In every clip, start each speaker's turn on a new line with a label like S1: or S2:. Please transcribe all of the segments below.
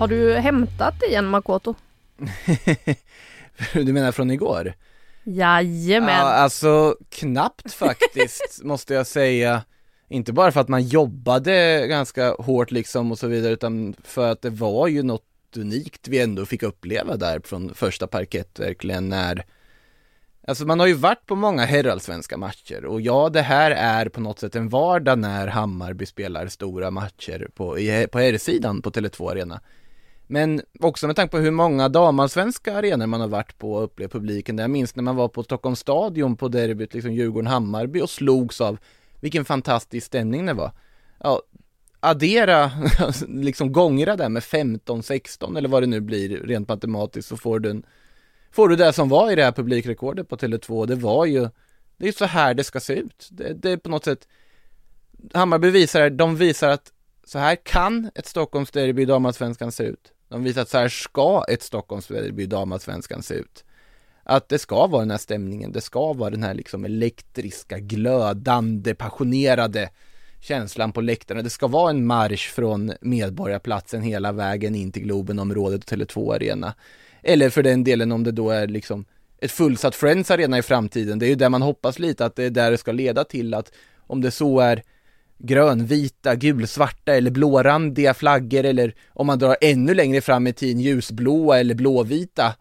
S1: Har du hämtat igen Makoto?
S2: du menar från igår?
S1: Jajamän.
S2: Ja, alltså knappt faktiskt, måste jag säga. Inte bara för att man jobbade ganska hårt liksom och så vidare, utan för att det var ju något unikt vi ändå fick uppleva där från första parkett verkligen när Alltså man har ju varit på många herrallsvenska matcher och ja, det här är på något sätt en vardag när Hammarby spelar stora matcher på, på herrsidan på Tele2 Arena. Men också med tanke på hur många damallsvenska arenor man har varit på och upplevt publiken där. Jag minns när man var på Stockholms stadion på derbyt, liksom Djurgården-Hammarby och slogs av vilken fantastisk stämning det var. Ja, addera, liksom gångra det med 15, 16 eller vad det nu blir rent matematiskt så får du en, får du det som var i det här publikrekordet på Tele2. Det var ju, det är så här det ska se ut. Det, det är på något sätt, Hammarby visar, de visar att så här kan ett Stockholmsderby i damallsvenskan se ut. De visar att så här ska ett Stockholmsderby damallsvenskan se ut. Att det ska vara den här stämningen, det ska vara den här liksom elektriska, glödande, passionerade känslan på läktarna. Det ska vara en marsch från Medborgarplatsen hela vägen in till Globenområdet och Tele2 Arena. Eller för den delen om det då är liksom ett fullsatt Friends Arena i framtiden. Det är ju där man hoppas lite att det är där det ska leda till att om det så är grönvita, gulsvarta eller blårandiga flaggor eller om man drar ännu längre fram i tiden ljusblåa eller blåvita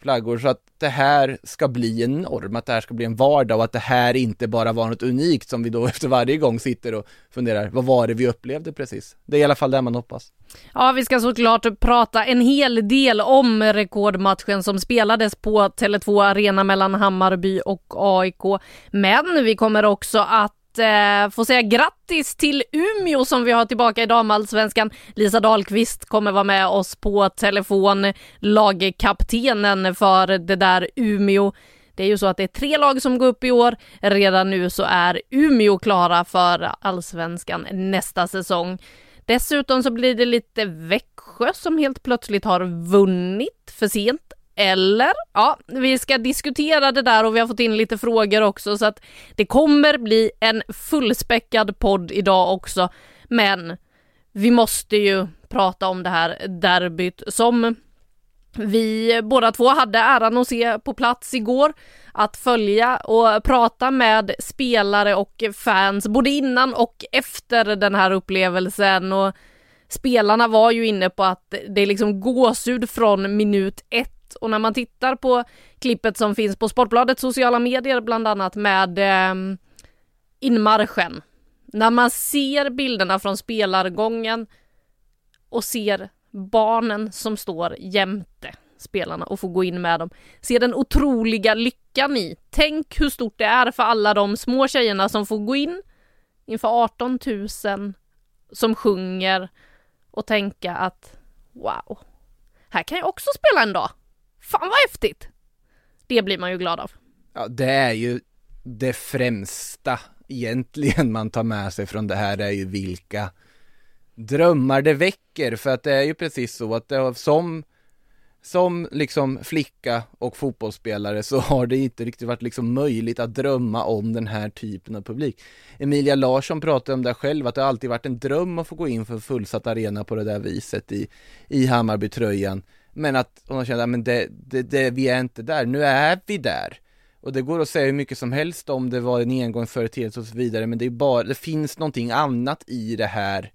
S2: flaggor så att det här ska bli en norm, att det här ska bli en vardag och att det här inte bara var något unikt som vi då efter varje gång sitter och funderar, vad var det vi upplevde precis? Det är i alla fall det man hoppas.
S1: Ja, vi ska såklart prata en hel del om rekordmatchen som spelades på Tele2 Arena mellan Hammarby och AIK. Men vi kommer också att eh, få säga grattis till Umeå som vi har tillbaka i damallsvenskan. Lisa Dahlqvist kommer vara med oss på telefon, lagkaptenen för det där Umeå. Det är ju så att det är tre lag som går upp i år. Redan nu så är Umeå klara för allsvenskan nästa säsong. Dessutom så blir det lite Växjö som helt plötsligt har vunnit för sent eller? Ja, vi ska diskutera det där och vi har fått in lite frågor också så att det kommer bli en fullspäckad podd idag också. Men vi måste ju prata om det här derbyt som vi båda två hade äran att se på plats igår, att följa och prata med spelare och fans både innan och efter den här upplevelsen och spelarna var ju inne på att det är liksom gåshud från minut ett och när man tittar på klippet som finns på Sportbladets sociala medier bland annat med eh, inmarschen. När man ser bilderna från spelargången och ser barnen som står jämte spelarna och får gå in med dem. Se den otroliga lyckan i. Tänk hur stort det är för alla de små tjejerna som får gå in inför 18 000 som sjunger och tänka att wow, här kan jag också spela en dag. Fan vad häftigt! Det blir man ju glad av.
S2: Ja, det är ju det främsta egentligen man tar med sig från det här är ju vilka drömmar det väcker för att det är ju precis så att det har som som liksom flicka och fotbollsspelare så har det inte riktigt varit liksom möjligt att drömma om den här typen av publik. Emilia Larsson pratade om det själv, att det alltid varit en dröm att få gå in för fullsatt arena på det där viset i, i Hammarbytröjan. Men att hon kände, men det, det, det, vi är inte där, nu är vi där. Och det går att säga hur mycket som helst om det var en engångsföreteelse och så vidare, men det är bara, det finns någonting annat i det här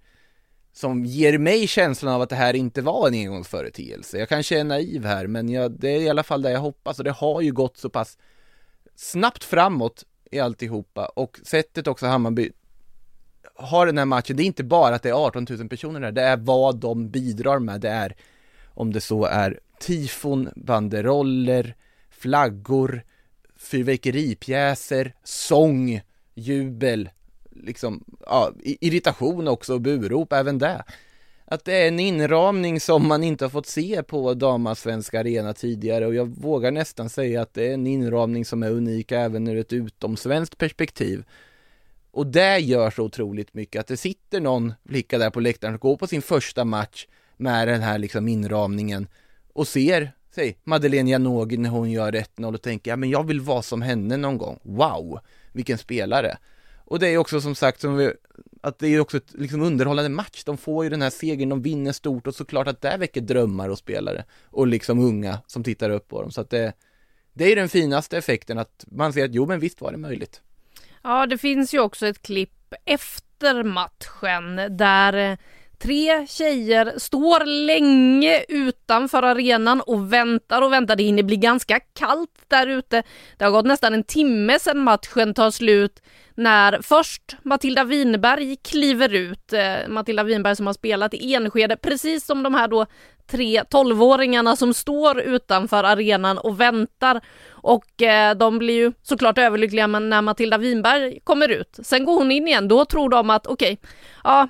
S2: som ger mig känslan av att det här inte var en engångsföreteelse. Jag kanske är naiv här, men jag, det är i alla fall det jag hoppas och det har ju gått så pass snabbt framåt i alltihopa och sättet också Hammarby har den här matchen, det är inte bara att det är 18 000 personer där, det är vad de bidrar med, det är om det så är tifon, banderoller, flaggor, fyrverkeripjäser, sång, jubel, liksom, ja, irritation också och burop, även det. Att det är en inramning som man inte har fått se på Damasvenska Arena tidigare och jag vågar nästan säga att det är en inramning som är unik även ur ett utomsvenskt perspektiv. Och det gör så otroligt mycket, att det sitter någon flicka där på läktaren och går på sin första match med den här liksom inramningen och ser, säg Madeleine Janogy när hon gör 1-0 och tänker, ja men jag vill vara som henne någon gång. Wow, vilken spelare! Och det är också som sagt, som vi, att det är också ett liksom underhållande match. De får ju den här segern, de vinner stort och såklart att det väcker drömmar och spelare och liksom unga som tittar upp på dem. Så att det, det är den finaste effekten att man ser att jo men visst var det möjligt.
S1: Ja, det finns ju också ett klipp efter matchen där eh, Tre tjejer står länge utanför arenan och väntar och väntar. Det hinner bli ganska kallt där ute. Det har gått nästan en timme sedan matchen tar slut när först Matilda Winberg kliver ut. Eh, Matilda Winberg som har spelat i Enskede, precis som de här då tre tolvåringarna som står utanför arenan och väntar. Och eh, de blir ju såklart överlyckliga när Matilda Winberg kommer ut. Sen går hon in igen, då tror de att okej, okay, ja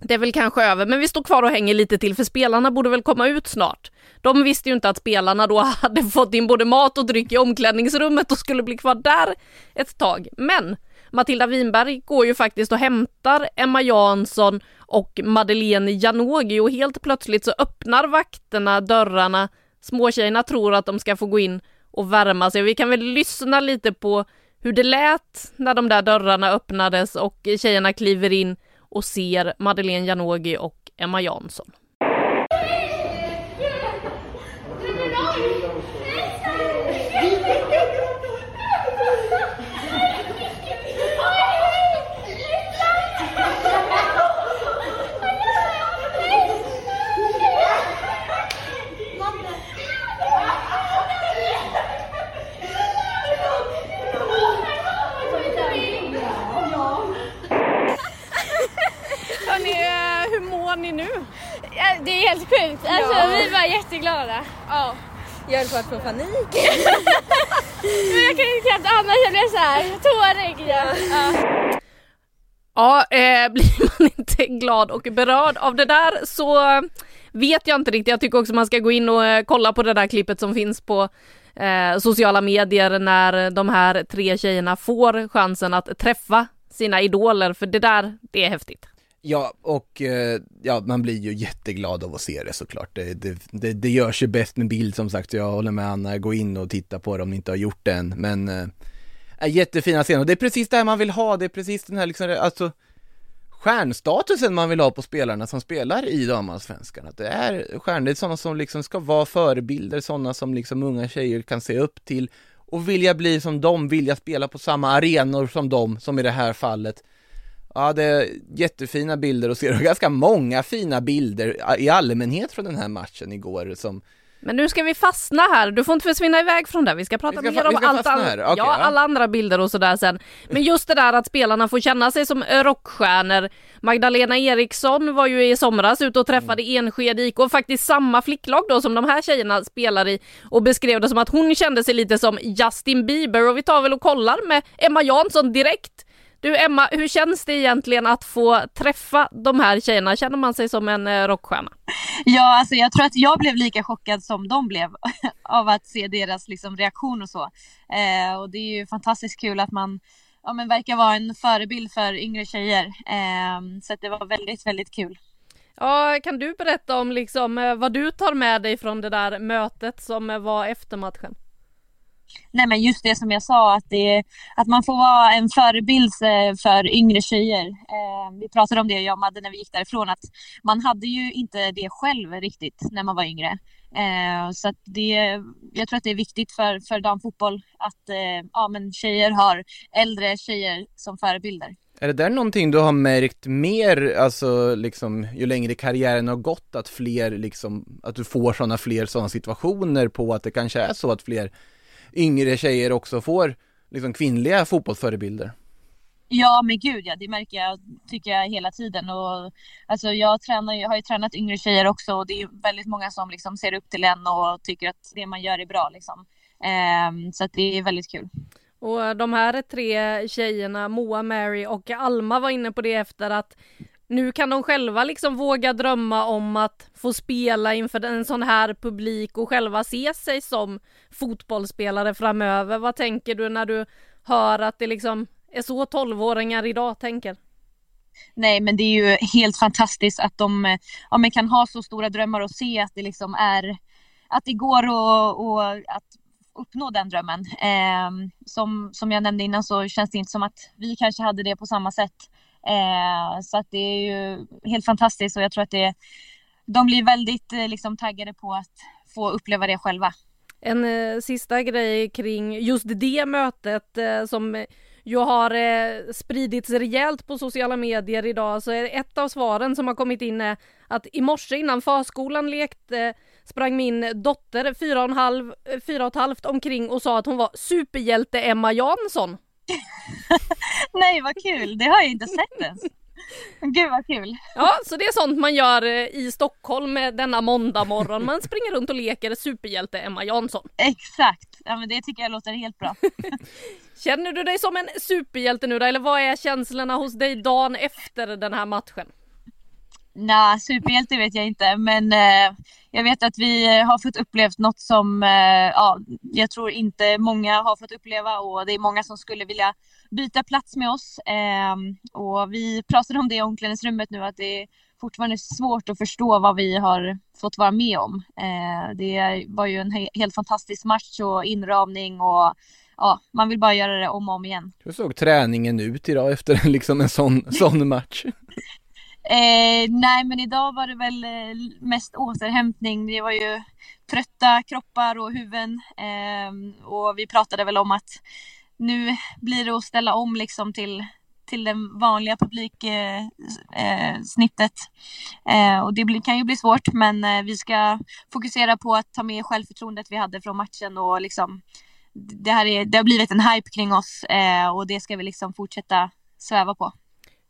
S1: det är väl kanske över, men vi står kvar och hänger lite till för spelarna borde väl komma ut snart. De visste ju inte att spelarna då hade fått in både mat och dryck i omklädningsrummet och skulle bli kvar där ett tag. Men Matilda Winberg går ju faktiskt och hämtar Emma Jansson och Madeleine Janogy och helt plötsligt så öppnar vakterna dörrarna. Småtjejerna tror att de ska få gå in och värma sig. Vi kan väl lyssna lite på hur det lät när de där dörrarna öppnades och tjejerna kliver in och ser Madeleine Janogy och Emma Jansson.
S3: Det är helt sjukt. Alltså, ja. Vi var jätteglada.
S4: Ja. Jag höll på att få panik.
S3: Men jag kan inte knappt andas, jag blev såhär tårig. Ja. ja.
S1: Ja, eh, blir man inte glad och berörd av det där så vet jag inte riktigt. Jag tycker också man ska gå in och eh, kolla på det där klippet som finns på eh, sociala medier när de här tre tjejerna får chansen att träffa sina idoler, för det där, det är häftigt.
S2: Ja, och eh, ja, man blir ju jätteglad av att se det såklart. Det, det, det, det görs ju bäst med bild som sagt, så jag håller med Anna, gå in och titta på det om ni inte har gjort det än. Men äh, jättefina scener, och det är precis det här man vill ha, det är precis den här liksom, alltså stjärnstatusen man vill ha på spelarna som spelar i damallsvenskan. Att det är stjärnor, det är sådana som liksom ska vara förebilder, sådana som liksom unga tjejer kan se upp till och vilja bli som dem, vilja spela på samma arenor som dem, som i det här fallet. Ja, det är jättefina bilder och ser ganska många fina bilder i allmänhet från den här matchen igår som
S1: men nu ska vi fastna här, du får inte försvinna iväg från det, vi ska prata vi ska mer om allt an okay, ja, alla andra bilder och sådär sen. Men just det där att spelarna får känna sig som rockstjärnor. Magdalena Eriksson var ju i somras ute och träffade mm. Enskede IK, och faktiskt samma flicklag då som de här tjejerna spelar i och beskrev det som att hon kände sig lite som Justin Bieber. Och vi tar väl och kollar med Emma Jansson direkt du Emma, hur känns det egentligen att få träffa de här tjejerna? Känner man sig som en eh, rockstjärna?
S4: Ja, alltså jag tror att jag blev lika chockad som de blev av att se deras liksom, reaktion och så. Eh, och det är ju fantastiskt kul att man ja, men verkar vara en förebild för yngre tjejer. Eh, så det var väldigt, väldigt kul.
S1: Ja, kan du berätta om liksom, eh, vad du tar med dig från det där mötet som eh, var efter matchen?
S4: Nej men just det som jag sa, att, det, att man får vara en förebild för yngre tjejer. Eh, vi pratade om det jag och Madde när vi gick därifrån, att man hade ju inte det själv riktigt när man var yngre. Eh, så att det, jag tror att det är viktigt för, för damfotboll att eh, ja, men tjejer har äldre tjejer som förebilder.
S2: Är det där någonting du har märkt mer, alltså liksom ju längre karriären har gått, att fler liksom, att du får sådana fler sådana situationer på att det kanske är så att fler yngre tjejer också får liksom kvinnliga fotbollsförebilder.
S4: Ja men gud ja, det märker jag, tycker jag hela tiden. Och, alltså, jag, tränar, jag har ju tränat yngre tjejer också och det är väldigt många som liksom ser upp till en och tycker att det man gör är bra. Liksom. Um, så att det är väldigt kul.
S1: Och de här tre tjejerna, Moa, Mary och Alma var inne på det efter att nu kan de själva liksom våga drömma om att få spela inför en sån här publik och själva se sig som fotbollsspelare framöver. Vad tänker du när du hör att det liksom är så tolvåringar idag tänker?
S4: Nej men det är ju helt fantastiskt att de eh, ja, men kan ha så stora drömmar och se att det liksom är att det går och, och att uppnå den drömmen. Eh, som, som jag nämnde innan så känns det inte som att vi kanske hade det på samma sätt. Eh, så att det är ju helt fantastiskt och jag tror att det, de blir väldigt eh, liksom, taggade på att få uppleva det själva.
S1: En eh, sista grej kring just det mötet eh, som ju har eh, spridits rejält på sociala medier idag så är ett av svaren som har kommit in är att i morse innan förskolan lekte sprang min dotter fyra och, en halv, eh, fyra och ett halvt omkring och sa att hon var superhjälte Emma Jansson.
S4: Nej vad kul, det har jag inte sett ens. Gud vad kul!
S1: Ja, så det är sånt man gör eh, i Stockholm denna måndag morgon. Man springer runt och leker superhjälte Emma Jansson.
S4: Exakt! Ja men det tycker jag låter helt bra.
S1: Känner du dig som en superhjälte nu då, eller vad är känslorna hos dig dagen efter den här matchen?
S4: Nej, superhjälte vet jag inte, men eh, jag vet att vi eh, har fått uppleva något som eh, ja, jag tror inte många har fått uppleva och det är många som skulle vilja byta plats med oss. Eh, och vi pratade om det i omklädningsrummet nu, att det är fortfarande svårt att förstå vad vi har fått vara med om. Eh, det var ju en he helt fantastisk match och inramning och ja, man vill bara göra det om och om igen.
S2: Hur såg träningen ut idag efter liksom en sån, sån match?
S4: Eh, nej men idag var det väl eh, mest återhämtning. Det var ju trötta kroppar och huvuden. Eh, och vi pratade väl om att nu blir det att ställa om liksom till, till det vanliga publiksnittet. Eh, eh, eh, och det blir, kan ju bli svårt men eh, vi ska fokusera på att ta med självförtroendet vi hade från matchen och liksom det, här är, det har blivit en hype kring oss eh, och det ska vi liksom fortsätta sväva på.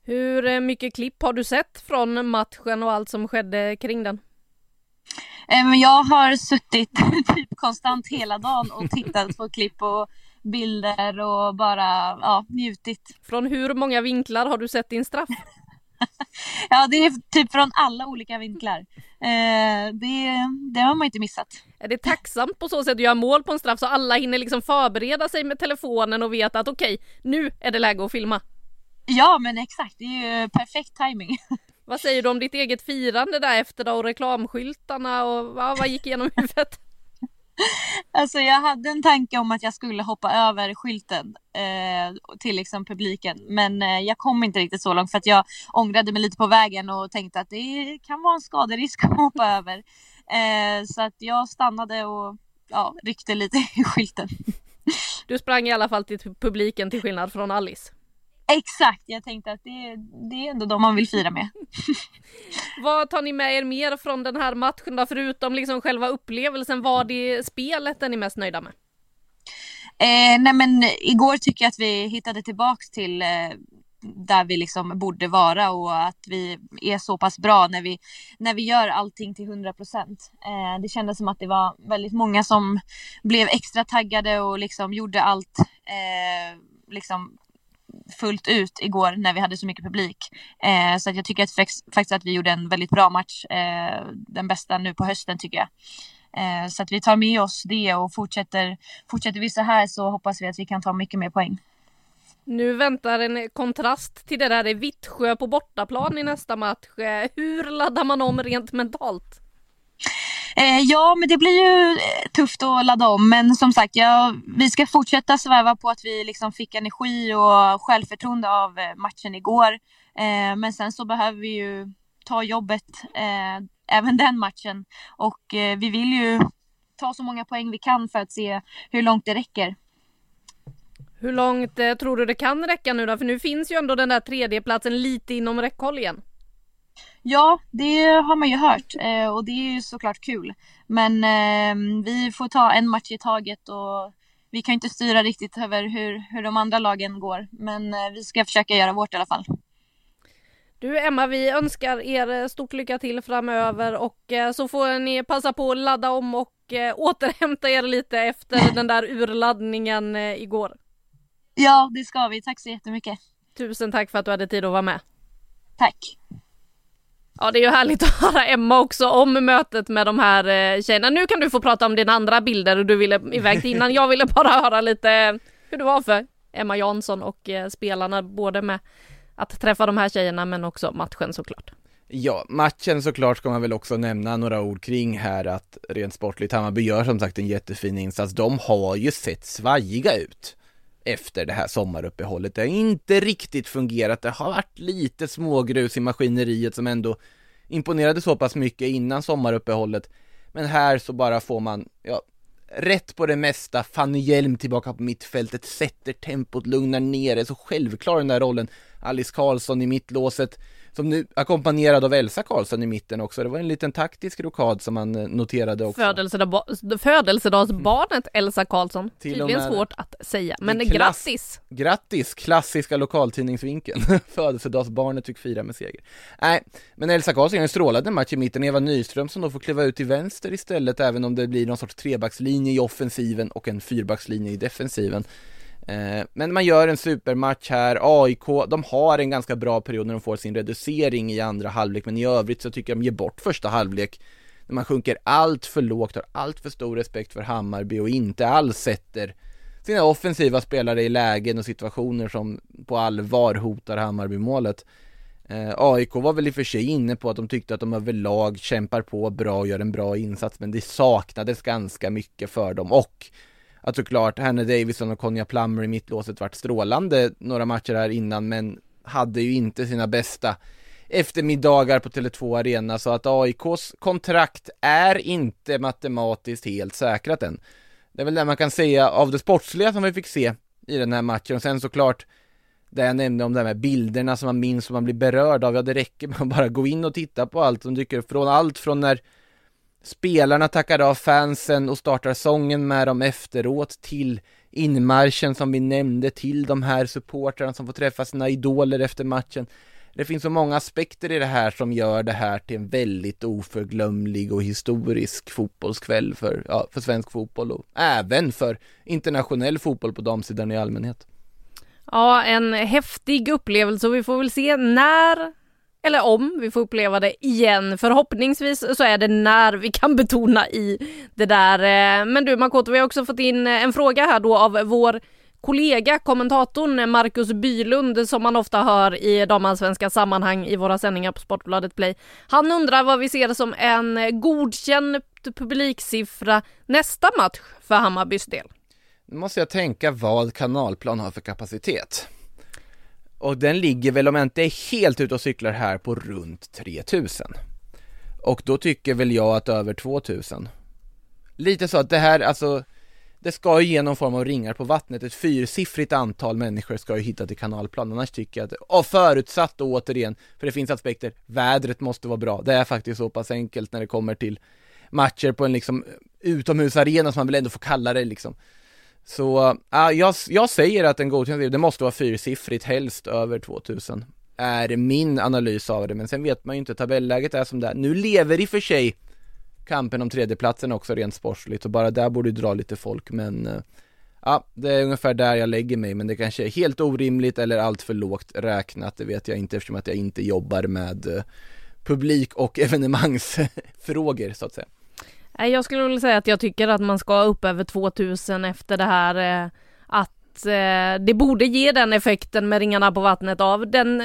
S1: Hur eh, mycket klipp har du sett från matchen och allt som skedde kring den?
S4: Jag har suttit typ konstant hela dagen och tittat på klipp och bilder och bara ja, njutit.
S1: Från hur många vinklar har du sett din straff?
S4: ja, det är typ från alla olika vinklar. Eh, det, det har man inte missat.
S1: Är det tacksamt på så sätt att göra mål på en straff så alla hinner liksom förbereda sig med telefonen och vet att okej, okay, nu är det läge att filma?
S4: Ja men exakt, det är ju perfekt timing.
S1: Vad säger du om ditt eget firande där efter då och reklamskyltarna och vad, vad gick igenom huvudet?
S4: Alltså jag hade en tanke om att jag skulle hoppa över skylten eh, till liksom publiken men eh, jag kom inte riktigt så långt för att jag ångrade mig lite på vägen och tänkte att det kan vara en skaderisk att hoppa över. Eh, så att jag stannade och ja, ryckte lite i skylten.
S1: Du sprang i alla fall till publiken till skillnad från Alice.
S4: Exakt, jag tänkte att det, det är ändå de man vill fira med.
S1: vad tar ni med er mer från den här matchen då, förutom liksom själva upplevelsen? Vad i spelet är ni mest nöjda med?
S4: Eh, nej men igår tycker jag att vi hittade tillbaks till eh, där vi liksom borde vara och att vi är så pass bra när vi, när vi gör allting till 100 procent. Eh, det kändes som att det var väldigt många som blev extra taggade och liksom gjorde allt eh, liksom fullt ut igår när vi hade så mycket publik. Eh, så att jag tycker att faktiskt att vi gjorde en väldigt bra match. Eh, den bästa nu på hösten tycker jag. Eh, så att vi tar med oss det och fortsätter, fortsätter vi så här så hoppas vi att vi kan ta mycket mer poäng.
S1: Nu väntar en kontrast till det där i Vittsjö på bortaplan i nästa match. Eh, hur laddar man om rent mentalt?
S4: Eh, ja, men det blir ju eh, tufft att ladda om. Men som sagt, ja, vi ska fortsätta sväva på att vi liksom fick energi och självförtroende av eh, matchen igår. Eh, men sen så behöver vi ju ta jobbet eh, även den matchen. Och eh, vi vill ju ta så många poäng vi kan för att se hur långt det räcker.
S1: Hur långt eh, tror du det kan räcka nu då? För nu finns ju ändå den där tredjeplatsen lite inom räckhåll igen.
S4: Ja, det har man ju hört eh, och det är ju såklart kul. Men eh, vi får ta en match i taget och vi kan inte styra riktigt över hur, hur de andra lagen går. Men eh, vi ska försöka göra vårt i alla fall.
S1: Du Emma, vi önskar er stort lycka till framöver och eh, så får ni passa på att ladda om och eh, återhämta er lite efter den där urladdningen eh, igår.
S4: Ja, det ska vi. Tack så jättemycket.
S1: Tusen tack för att du hade tid att vara med.
S4: Tack.
S1: Ja, det är ju härligt att höra Emma också om mötet med de här eh, tjejerna. Nu kan du få prata om dina andra bilder du ville iväg till innan. Jag ville bara höra lite hur det var för Emma Jansson och eh, spelarna, både med att träffa de här tjejerna men också matchen såklart.
S2: Ja, matchen såklart ska man väl också nämna några ord kring här att rent sportligt Hammarby gör som sagt en jättefin insats. De har ju sett svajiga ut efter det här sommaruppehållet. Det har inte riktigt fungerat. Det har varit lite smågrus i maskineriet som ändå imponerade så pass mycket innan sommaruppehållet. Men här så bara får man, ja, rätt på det mesta. Fanny Hjelm tillbaka på mittfältet, sätter tempot, lugnar ner det. Så självklar den där rollen. Alice Karlsson i mittlåset som nu ackompanjerad av Elsa Karlsson i mitten också. Det var en liten taktisk rokad som man eh, noterade också.
S1: Födelsedag, födelsedagsbarnet Elsa Karlsson. Till Tydligen svårt att säga, men klass, grattis!
S2: Grattis! Klassiska lokaltidningsvinkeln. Födelsedagsbarnet fick fira med seger. Nej, men Elsa Karlsson gör en strålande match i mitten. Eva Nyström som då får kliva ut till vänster istället, även om det blir någon sorts trebackslinje i offensiven och en fyrbackslinje i defensiven. Eh, men man gör en supermatch här, AIK, de har en ganska bra period när de får sin reducering i andra halvlek, men i övrigt så tycker jag de ger bort första halvlek när man sjunker allt för lågt, har allt för stor respekt för Hammarby och inte alls sätter sina offensiva spelare i lägen och situationer som på allvar hotar Hammarby-målet. Eh, AIK var väl i och för sig inne på att de tyckte att de överlag kämpar på bra och gör en bra insats, men det saknades ganska mycket för dem och att såklart Hannah Davison och Konya Plummer i mittlåset vart strålande några matcher här innan men hade ju inte sina bästa eftermiddagar på Tele2 Arena så att AIKs kontrakt är inte matematiskt helt säkrat än. Det är väl det man kan säga av det sportsliga som vi fick se i den här matchen och sen såklart det jag nämnde om det här med bilderna som man minns och man blir berörd av, ja det räcker med att bara gå in och titta på allt som dyker upp från allt från när Spelarna tackar av fansen och startar sången med dem efteråt till inmarschen som vi nämnde, till de här supportrarna som får träffa sina idoler efter matchen. Det finns så många aspekter i det här som gör det här till en väldigt oförglömlig och historisk fotbollskväll för, ja, för svensk fotboll och även för internationell fotboll på damsidan i allmänhet.
S1: Ja, en häftig upplevelse och vi får väl se när eller om vi får uppleva det igen. Förhoppningsvis så är det när vi kan betona i det där. Eh, men du Makoto, vi har också fått in eh, en fråga här då av vår kollega, kommentatorn Marcus Bylund som man ofta hör i damallsvenska sammanhang i våra sändningar på Sportbladet Play. Han undrar vad vi ser som en godkänd publiksiffra nästa match för Hammarbys del.
S2: Nu måste jag tänka vad kanalplan har för kapacitet. Och den ligger väl, om jag inte är helt ute och cyklar här, på runt 3000. Och då tycker väl jag att över 2000. Lite så att det här, alltså, det ska ju ge någon form av ringar på vattnet. Ett fyrsiffrigt antal människor ska ju hitta till kanalplan. Annars tycker jag att, och förutsatt då återigen, för det finns aspekter, vädret måste vara bra. Det är faktiskt så pass enkelt när det kommer till matcher på en liksom utomhusarena som man väl ändå får kalla det liksom. Så, äh, jag, jag säger att en godkänd det måste vara fyrsiffrigt, helst över 2000 är min analys av det, men sen vet man ju inte, tabelläget är som det är. Nu lever i och för sig kampen om tredjeplatsen också rent sportsligt och bara där borde ju dra lite folk, men äh, ja, det är ungefär där jag lägger mig, men det kanske är helt orimligt eller allt för lågt räknat, det vet jag inte eftersom att jag inte jobbar med eh, publik och evenemangsfrågor så att säga.
S1: Jag skulle vilja säga att jag tycker att man ska upp över 2000 efter det här eh, att eh, det borde ge den effekten med ringarna på vattnet av den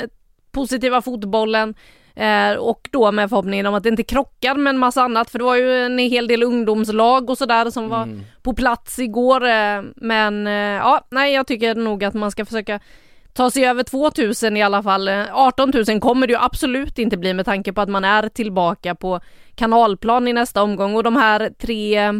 S1: positiva fotbollen eh, och då med förhoppningen om att det inte krockar med en massa annat för det var ju en hel del ungdomslag och sådär som var mm. på plats igår men ja, nej jag tycker nog att man ska försöka ta sig över 2000 i alla fall. 18 000 kommer det ju absolut inte bli med tanke på att man är tillbaka på kanalplan i nästa omgång och de här tre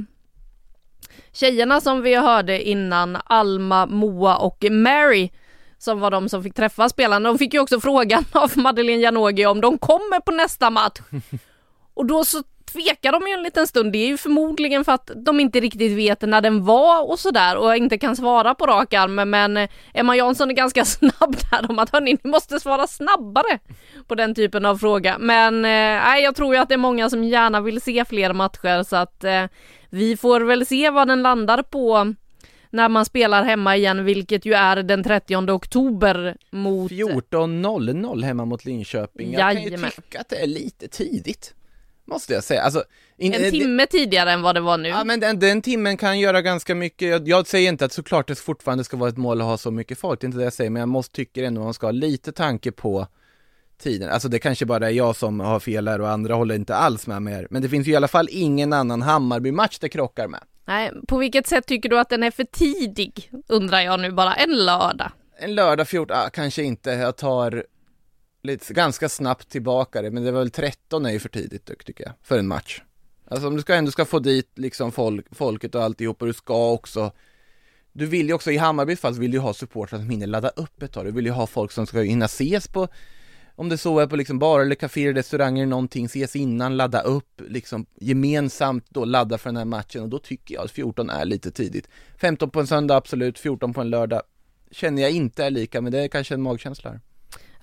S1: tjejerna som vi hörde innan, Alma, Moa och Mary som var de som fick träffa spelarna. De fick ju också frågan av Madeleine Janogy om de kommer på nästa match. Och då så tvekar de ju en liten stund. Det är ju förmodligen för att de inte riktigt vet när den var och sådär och inte kan svara på rak arm. Men Emma Jansson är ganska snabb där om att hörni, ni måste svara snabbare på den typen av fråga. Men nej, eh, jag tror ju att det är många som gärna vill se fler matcher så att eh, vi får väl se vad den landar på när man spelar hemma igen, vilket ju är den 30 oktober mot
S2: 14.00 hemma mot Linköping. Jag kan ju tycka att det är lite tidigt. Måste jag säga. Alltså,
S1: in, en timme tidigare än vad det var nu.
S2: Ja, men den, den timmen kan göra ganska mycket. Jag, jag, säger inte att såklart det fortfarande ska vara ett mål att ha så mycket folk, det är inte det jag säger, men jag måste tycka ändå man ska ha lite tanke på tiden. Alltså det kanske bara är jag som har fel här och andra håller inte alls med mer. Men det finns ju i alla fall ingen annan Hammarby-match det krockar med.
S1: Nej, på vilket sätt tycker du att den är för tidig? Undrar jag nu bara. En lördag?
S2: En lördag 14, ah, kanske inte. Jag tar lite, ganska snabbt tillbaka det, men det var väl 13 är ju för tidigt tycker jag, för en match. Alltså om du ska ändå ska få dit liksom folk, folket och alltihop och du ska också du vill ju också, i Hammarbys fall vill du ha supportrar som hinner ladda upp ett tag, du vill ju ha folk som ska hinna ses på om det så är på liksom barer eller kaféer, restauranger, någonting, ses innan, ladda upp, liksom gemensamt då ladda för den här matchen och då tycker jag att 14 är lite tidigt. 15 på en söndag, absolut, 14 på en lördag känner jag inte är lika, men det är kanske en magkänsla. Här.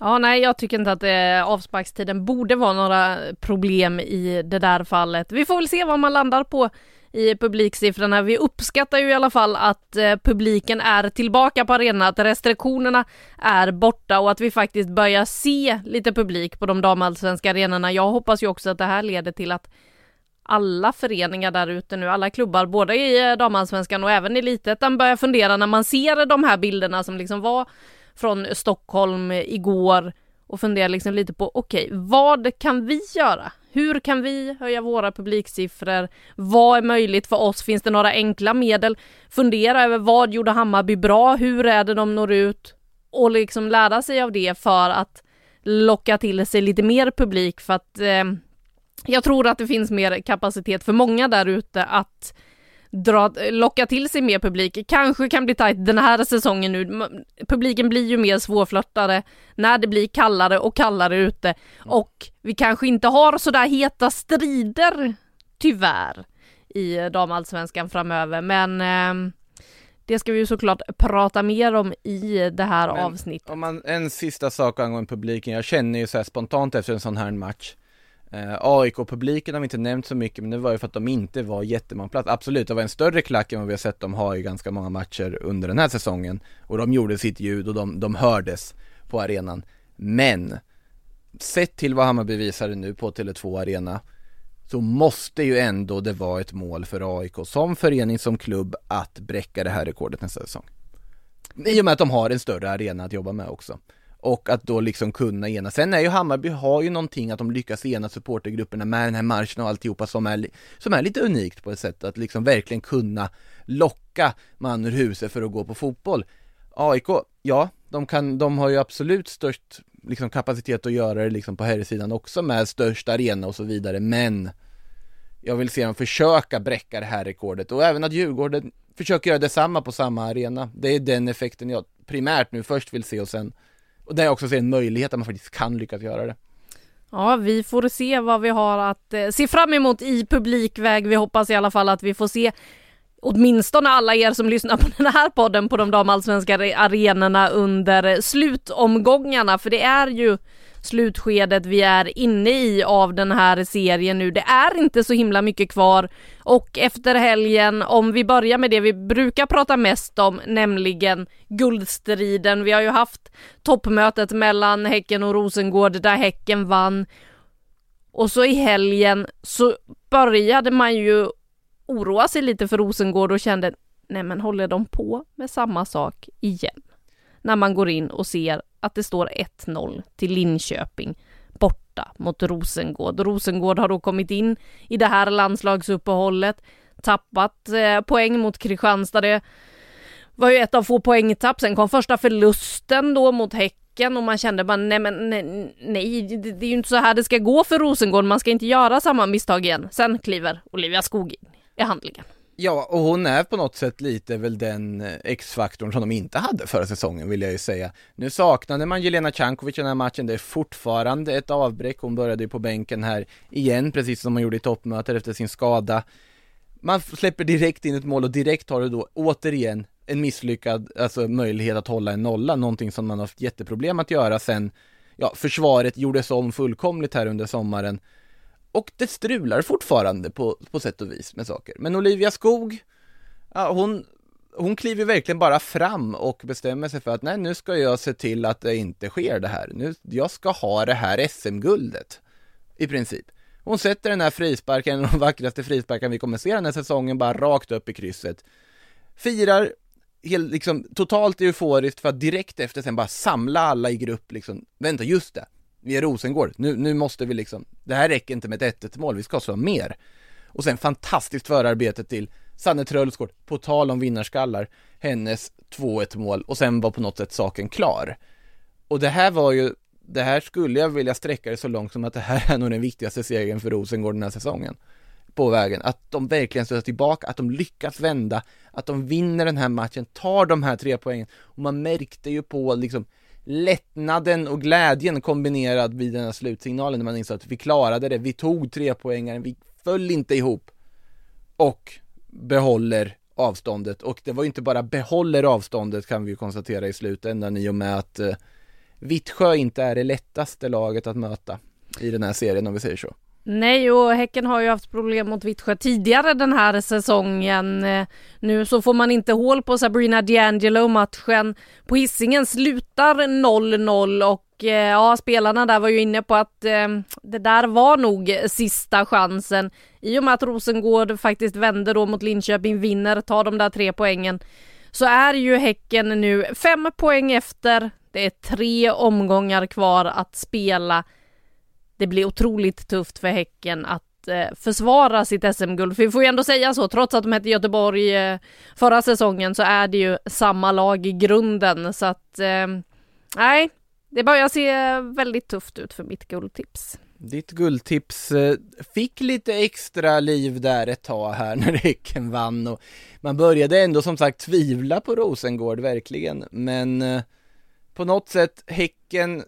S1: Ja, nej, jag tycker inte att eh, avsparkstiden borde vara några problem i det där fallet. Vi får väl se vad man landar på i publiksiffrorna. Vi uppskattar ju i alla fall att eh, publiken är tillbaka på arenan, att restriktionerna är borta och att vi faktiskt börjar se lite publik på de damallsvenska arenorna. Jag hoppas ju också att det här leder till att alla föreningar där ute nu, alla klubbar, både i eh, damallsvenskan och även i elitettan börjar fundera när man ser de här bilderna som liksom var från Stockholm igår och funderar liksom lite på okej, okay, vad kan vi göra? Hur kan vi höja våra publiksiffror? Vad är möjligt för oss? Finns det några enkla medel? Fundera över vad gjorde Hammarby bra? Hur är det de når ut? Och liksom lära sig av det för att locka till sig lite mer publik för att eh, jag tror att det finns mer kapacitet för många där ute att dra, locka till sig mer publik. Kanske kan bli tajt den här säsongen nu. Publiken blir ju mer svårflörtade när det blir kallare och kallare ute och vi kanske inte har sådär heta strider, tyvärr, i damallsvenskan framöver. Men eh, det ska vi ju såklart prata mer om i det här Men, avsnittet.
S2: Om man, en sista sak angående publiken. Jag känner ju så spontant efter en sån här match Eh, AIK-publiken har vi inte nämnt så mycket men det var ju för att de inte var jättemånga Absolut, det var en större klack än vad vi har sett dem ha i ganska många matcher under den här säsongen och de gjorde sitt ljud och de, de hördes på arenan. Men sett till vad Hammarby visade nu på Tele2 Arena så måste ju ändå det vara ett mål för AIK som förening, som klubb att bräcka det här rekordet nästa säsong. I och med att de har en större arena att jobba med också och att då liksom kunna ena. Sen är ju Hammarby har ju någonting att de lyckas ena supportergrupperna med den här marschen och alltihopa som är, som är lite unikt på ett sätt att liksom verkligen kunna locka man ur huset för att gå på fotboll. AIK, ja, de kan, de har ju absolut störst liksom kapacitet att göra det liksom på herrsidan också med störst arena och så vidare, men jag vill se dem försöka bräcka det här rekordet och även att Djurgården försöker göra detsamma på samma arena. Det är den effekten jag primärt nu först vill se och sen och där jag också ser en möjlighet att man faktiskt kan lyckas göra det.
S1: Ja, vi får se vad vi har att eh, se fram emot i publikväg. Vi hoppas i alla fall att vi får se åtminstone alla er som lyssnar på den här podden på de damallsvenska arenorna under eh, slutomgångarna, för det är ju slutskedet vi är inne i av den här serien nu. Det är inte så himla mycket kvar och efter helgen, om vi börjar med det vi brukar prata mest om, nämligen guldstriden. Vi har ju haft toppmötet mellan Häcken och Rosengård där Häcken vann. Och så i helgen så började man ju oroa sig lite för Rosengård och kände, nej men håller de på med samma sak igen? När man går in och ser att det står 1-0 till Linköping borta mot Rosengård. Rosengård har då kommit in i det här landslagsuppehållet, tappat eh, poäng mot Kristianstad. Det var ju ett av få poängtapp. Sen kom första förlusten då mot Häcken och man kände bara nej men nej, nej det, det är ju inte så här det ska gå för Rosengård. Man ska inte göra samma misstag igen. Sen kliver Olivia Skog in i handlingen.
S2: Ja, och hon är på något sätt lite väl den eh, X-faktorn som de inte hade förra säsongen vill jag ju säga. Nu saknade man Jelena Cankovic i den här matchen, det är fortfarande ett avbräck. Hon började ju på bänken här igen, precis som man gjorde i toppmötet efter sin skada. Man släpper direkt in ett mål och direkt har du då återigen en misslyckad, alltså möjlighet att hålla en nolla, någonting som man har haft jätteproblem att göra sen, ja, försvaret gjordes om fullkomligt här under sommaren och det strular fortfarande på, på sätt och vis med saker. Men Olivia Skog, ja, hon, hon kliver verkligen bara fram och bestämmer sig för att nej, nu ska jag se till att det inte sker det här. Nu, jag ska ha det här SM-guldet, i princip. Hon sätter den här frisparken, den vackraste frisparken vi kommer se den här säsongen, bara rakt upp i krysset. Firar helt, liksom, totalt euforiskt för att direkt efter sen bara samla alla i grupp liksom, vänta just det, vi är Rosengård, nu, nu måste vi liksom, det här räcker inte med ett 1 mål, vi ska slå mer. Och sen fantastiskt förarbete till Sanne Trölsgård, på tal om vinnarskallar, hennes 2-1 mål och sen var på något sätt saken klar. Och det här var ju, det här skulle jag vilja sträcka det så långt som att det här är nog den viktigaste segern för Rosengård den här säsongen. På vägen, att de verkligen stöter tillbaka, att de lyckas vända, att de vinner den här matchen, tar de här tre poängen. Och man märkte ju på liksom lättnaden och glädjen kombinerad vid den här slutsignalen när man insåg att vi klarade det, vi tog tre poängaren, vi föll inte ihop och behåller avståndet och det var ju inte bara behåller avståndet kan vi ju konstatera i slutändan i och med att eh, Vittsjö inte är det lättaste laget att möta i den här serien om vi säger så.
S1: Nej, och Häcken har ju haft problem mot Vittsjö tidigare den här säsongen. Eh, nu så får man inte hål på Sabrina D'Angelo. Matchen på hissingen slutar 0-0 och eh, ja, spelarna där var ju inne på att eh, det där var nog sista chansen. I och med att Rosengård faktiskt vände då mot Linköping, vinner, tar de där tre poängen. Så är ju Häcken nu fem poäng efter. Det är tre omgångar kvar att spela det blir otroligt tufft för Häcken att eh, försvara sitt SM-guld. För vi får ju ändå säga så, trots att de hette Göteborg eh, förra säsongen så är det ju samma lag i grunden. Så att, eh, nej, det börjar se väldigt tufft ut för mitt guldtips.
S2: Ditt guldtips eh, fick lite extra liv där ett tag här när Häcken vann och man började ändå som sagt tvivla på Rosengård verkligen men på något sätt Häcken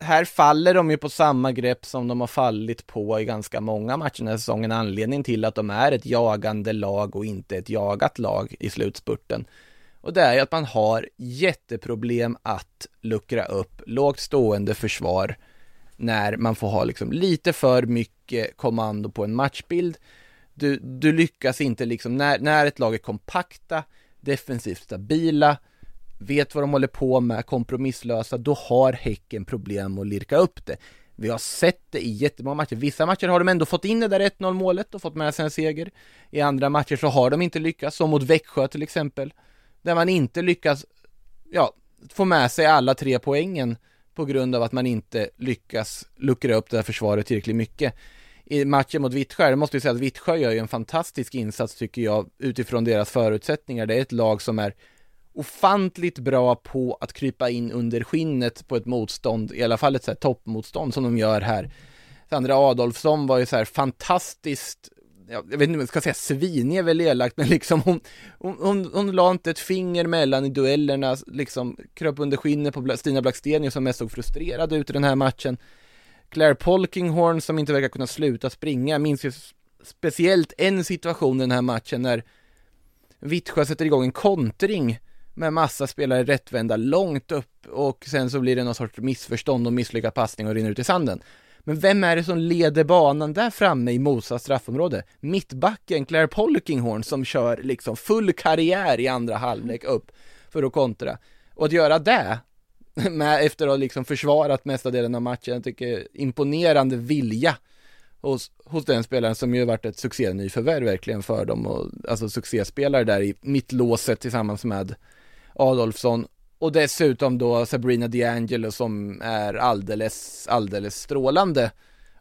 S2: här faller de ju på samma grepp som de har fallit på i ganska många matcher den här säsongen. Anledningen till att de är ett jagande lag och inte ett jagat lag i slutspurten. Och det är ju att man har jätteproblem att luckra upp lågt stående försvar när man får ha liksom lite för mycket kommando på en matchbild. Du, du lyckas inte liksom, när, när ett lag är kompakta, defensivt stabila, vet vad de håller på med, kompromisslösa, då har Häcken problem att lirka upp det. Vi har sett det i jättemånga matcher. Vissa matcher har de ändå fått in det där 1-0 målet och fått med sig en seger. I andra matcher så har de inte lyckats, som mot Växjö till exempel. Där man inte lyckas, ja, få med sig alla tre poängen på grund av att man inte lyckas luckra upp det här försvaret tillräckligt mycket. I matchen mot Vittsjö, det måste jag säga att Vittsjö gör ju en fantastisk insats tycker jag utifrån deras förutsättningar. Det är ett lag som är ofantligt bra på att krypa in under skinnet på ett motstånd, i alla fall ett så här toppmotstånd som de gör här. Sandra Adolfsson var ju så här fantastiskt jag vet inte om jag ska säga svinig är väl elakt, men liksom hon, hon, hon, hon la inte ett finger mellan i duellerna, liksom kröp under skinnet på Stina Blackstenius som mest såg frustrerad ut i den här matchen. Claire Polkinghorn som inte verkar kunna sluta springa, jag minns ju speciellt en situation i den här matchen när Vittsjö sätter igång en kontring med massa spelare rättvända långt upp och sen så blir det någon sorts missförstånd och misslyckad passning och rinner ut i sanden. Men vem är det som leder banan där framme i Mosas straffområde? Mittbacken Claire Polkinghorn som kör liksom full karriär i andra halvlek upp för att kontra. Och att göra det med, efter att ha liksom försvarat mesta delen av matchen, jag tycker imponerande vilja hos, hos den spelaren som ju varit ett succényförvärv verkligen för dem och alltså succéspelare där i mittlåset tillsammans med Adolfsson och dessutom då Sabrina D'Angelo som är alldeles, alldeles strålande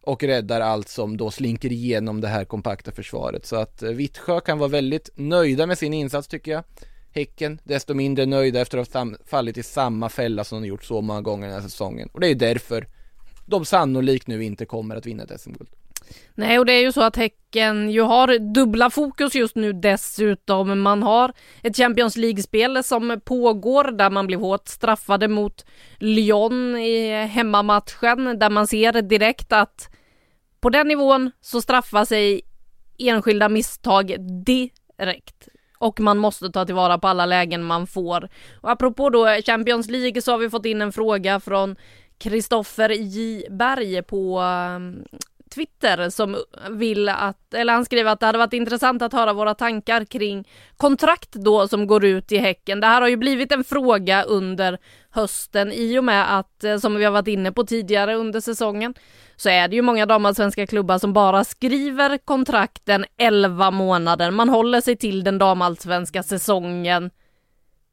S2: och räddar allt som då slinker igenom det här kompakta försvaret. Så att eh, Vittsjö kan vara väldigt nöjda med sin insats tycker jag. Häcken desto mindre nöjda efter att ha fallit i samma fälla som de gjort så många gånger den här säsongen. Och det är därför de sannolikt nu inte kommer att vinna ett SM-guld.
S1: Nej, och det är ju så att Häcken ju har dubbla fokus just nu dessutom. Man har ett Champions League-spel som pågår där man blev hårt straffade mot Lyon i hemmamatchen där man ser direkt att på den nivån så straffar sig enskilda misstag direkt och man måste ta tillvara på alla lägen man får. Och apropå då Champions League så har vi fått in en fråga från Kristoffer J Berg på Twitter som vill att, eller han skriver att det hade varit intressant att höra våra tankar kring kontrakt då som går ut i Häcken. Det här har ju blivit en fråga under hösten i och med att, eh, som vi har varit inne på tidigare under säsongen, så är det ju många damallsvenska klubbar som bara skriver kontrakten 11 månader. Man håller sig till den damallsvenska säsongen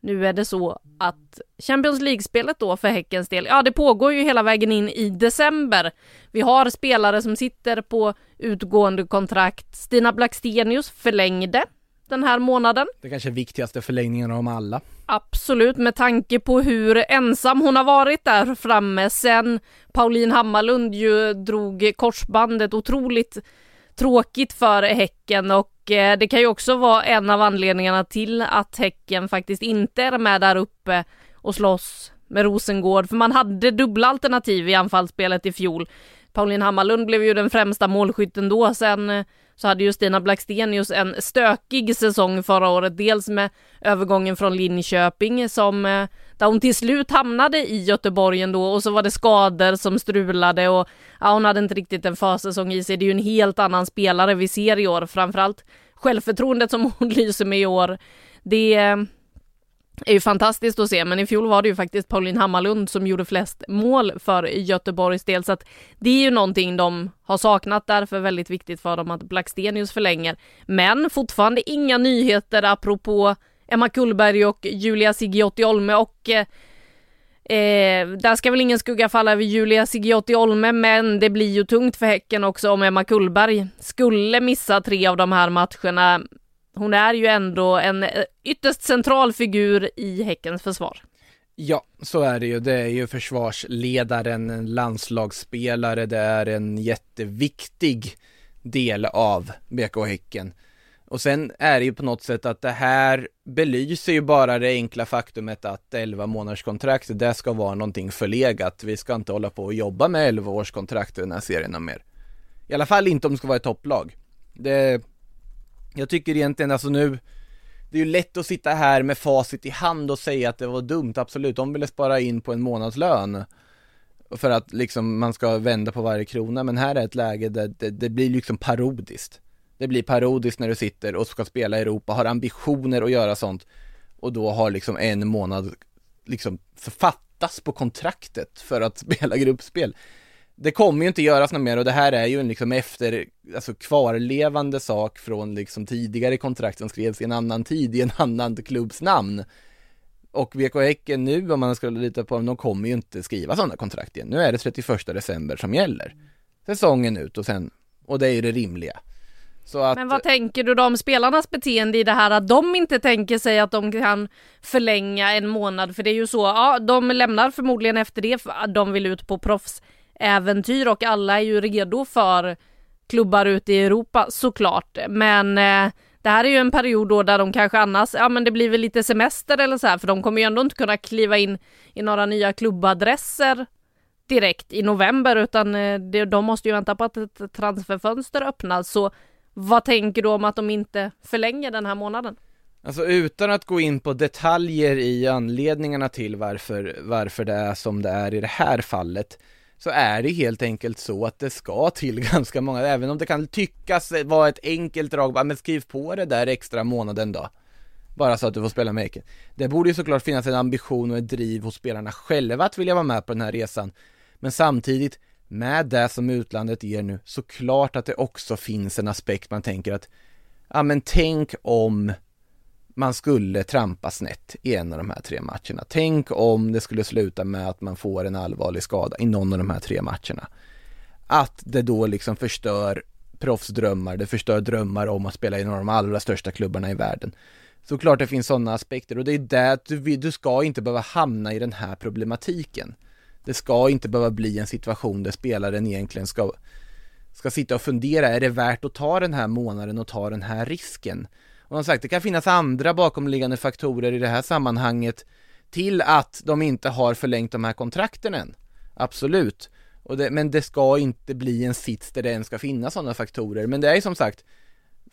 S1: nu är det så att Champions League-spelet då för Häckens del, ja det pågår ju hela vägen in i december. Vi har spelare som sitter på utgående kontrakt. Stina Blackstenius förlängde den här månaden.
S2: Det kanske viktigaste förlängningen av dem alla.
S1: Absolut, med tanke på hur ensam hon har varit där framme sen Pauline Hammarlund ju drog korsbandet otroligt tråkigt för Häcken och eh, det kan ju också vara en av anledningarna till att Häcken faktiskt inte är med där uppe och slåss med Rosengård, för man hade dubbla alternativ i anfallsspelet i fjol. Pauline Hammarlund blev ju den främsta målskytten då, sen eh, så hade ju Stina Blackstenius en stökig säsong förra året, dels med övergången från Linköping som eh, där hon till slut hamnade i Göteborg ändå och så var det skador som strulade och ja, hon hade inte riktigt en försäsong i sig. Det är ju en helt annan spelare vi ser i år, framförallt självförtroendet som hon lyser med i år. Det eh, är ju fantastiskt att se, men i fjol var det ju faktiskt Pauline Hammarlund som gjorde flest mål för Göteborgs del, så att det är ju någonting de har saknat, därför väldigt viktigt för dem att Blackstenius förlänger. Men fortfarande inga nyheter apropå Emma Kullberg och Julia Sigiotti Olme och eh, eh, där ska väl ingen skugga falla över Julia Sigiotti Olme, men det blir ju tungt för Häcken också om Emma Kullberg skulle missa tre av de här matcherna. Hon är ju ändå en eh, ytterst central figur i Häckens försvar.
S2: Ja, så är det ju. Det är ju försvarsledaren, en landslagsspelare, det är en jätteviktig del av BK Häcken. Och sen är det ju på något sätt att det här belyser ju bara det enkla faktumet att 11 månaders kontrakt, det ska vara någonting förlegat. Vi ska inte hålla på och jobba med 11 års kontrakt i den här serien mer. I alla fall inte om det ska vara ett topplag. Det, jag tycker egentligen alltså nu, det är ju lätt att sitta här med facit i hand och säga att det var dumt, absolut. De ville spara in på en månadslön för att liksom man ska vända på varje krona, men här är ett läge där det, det blir liksom parodiskt. Det blir parodiskt när du sitter och ska spela i Europa, har ambitioner att göra sånt och då har liksom en månad liksom författas på kontraktet för att spela gruppspel. Det kommer ju inte göras något mer och det här är ju en liksom efter, alltså kvarlevande sak från liksom tidigare kontrakt som skrevs i en annan tid, i en annan klubbs namn. Och VK Häcken nu, om man ska lita på dem, de kommer ju inte skriva sådana kontrakt igen. Nu är det 31 december som gäller. Säsongen ut och sen, och det är ju det rimliga.
S1: Att... Men vad tänker du då om spelarnas beteende i det här att de inte tänker sig att de kan förlänga en månad? För det är ju så, ja de lämnar förmodligen efter det, för de vill ut på proffs äventyr och alla är ju redo för klubbar ute i Europa såklart. Men eh, det här är ju en period då där de kanske annars, ja men det blir väl lite semester eller så här, för de kommer ju ändå inte kunna kliva in i några nya klubbadresser direkt i november utan eh, de måste ju vänta på att ett transferfönster öppnas. Så vad tänker du om att de inte förlänger den här månaden?
S2: Alltså utan att gå in på detaljer i anledningarna till varför, varför det är som det är i det här fallet så är det helt enkelt så att det ska till ganska många, även om det kan tyckas vara ett enkelt drag, men skriv på det där extra månaden då. Bara så att du får spela med Eken. Det borde ju såklart finnas en ambition och ett driv hos spelarna själva att vilja vara med på den här resan. Men samtidigt, med det som utlandet ger nu, såklart att det också finns en aspekt man tänker att, ja men tänk om man skulle trampa snett i en av de här tre matcherna. Tänk om det skulle sluta med att man får en allvarlig skada i någon av de här tre matcherna. Att det då liksom förstör proffsdrömmar, det förstör drömmar om att spela i någon av de allra största klubbarna i världen. Såklart det finns sådana aspekter och det är det att du, du ska inte behöva hamna i den här problematiken. Det ska inte behöva bli en situation där spelaren egentligen ska ska sitta och fundera, är det värt att ta den här månaden och ta den här risken? Och som sagt, det kan finnas andra bakomliggande faktorer i det här sammanhanget till att de inte har förlängt de här kontrakten än. Absolut. Det, men det ska inte bli en sits där det ens ska finnas sådana faktorer. Men det är ju som sagt,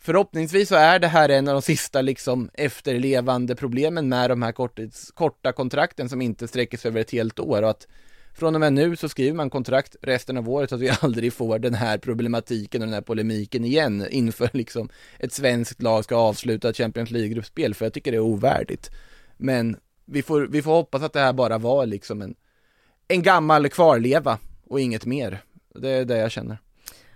S2: förhoppningsvis så är det här en av de sista liksom efterlevande problemen med de här kortids, korta kontrakten som inte sträcker sig över ett helt år och att från och med nu så skriver man kontrakt resten av året så att vi aldrig får den här problematiken och den här polemiken igen inför liksom ett svenskt lag ska avsluta ett Champions League-gruppspel för jag tycker det är ovärdigt. Men vi får, vi får hoppas att det här bara var liksom en, en gammal kvarleva och inget mer. Det är det jag känner.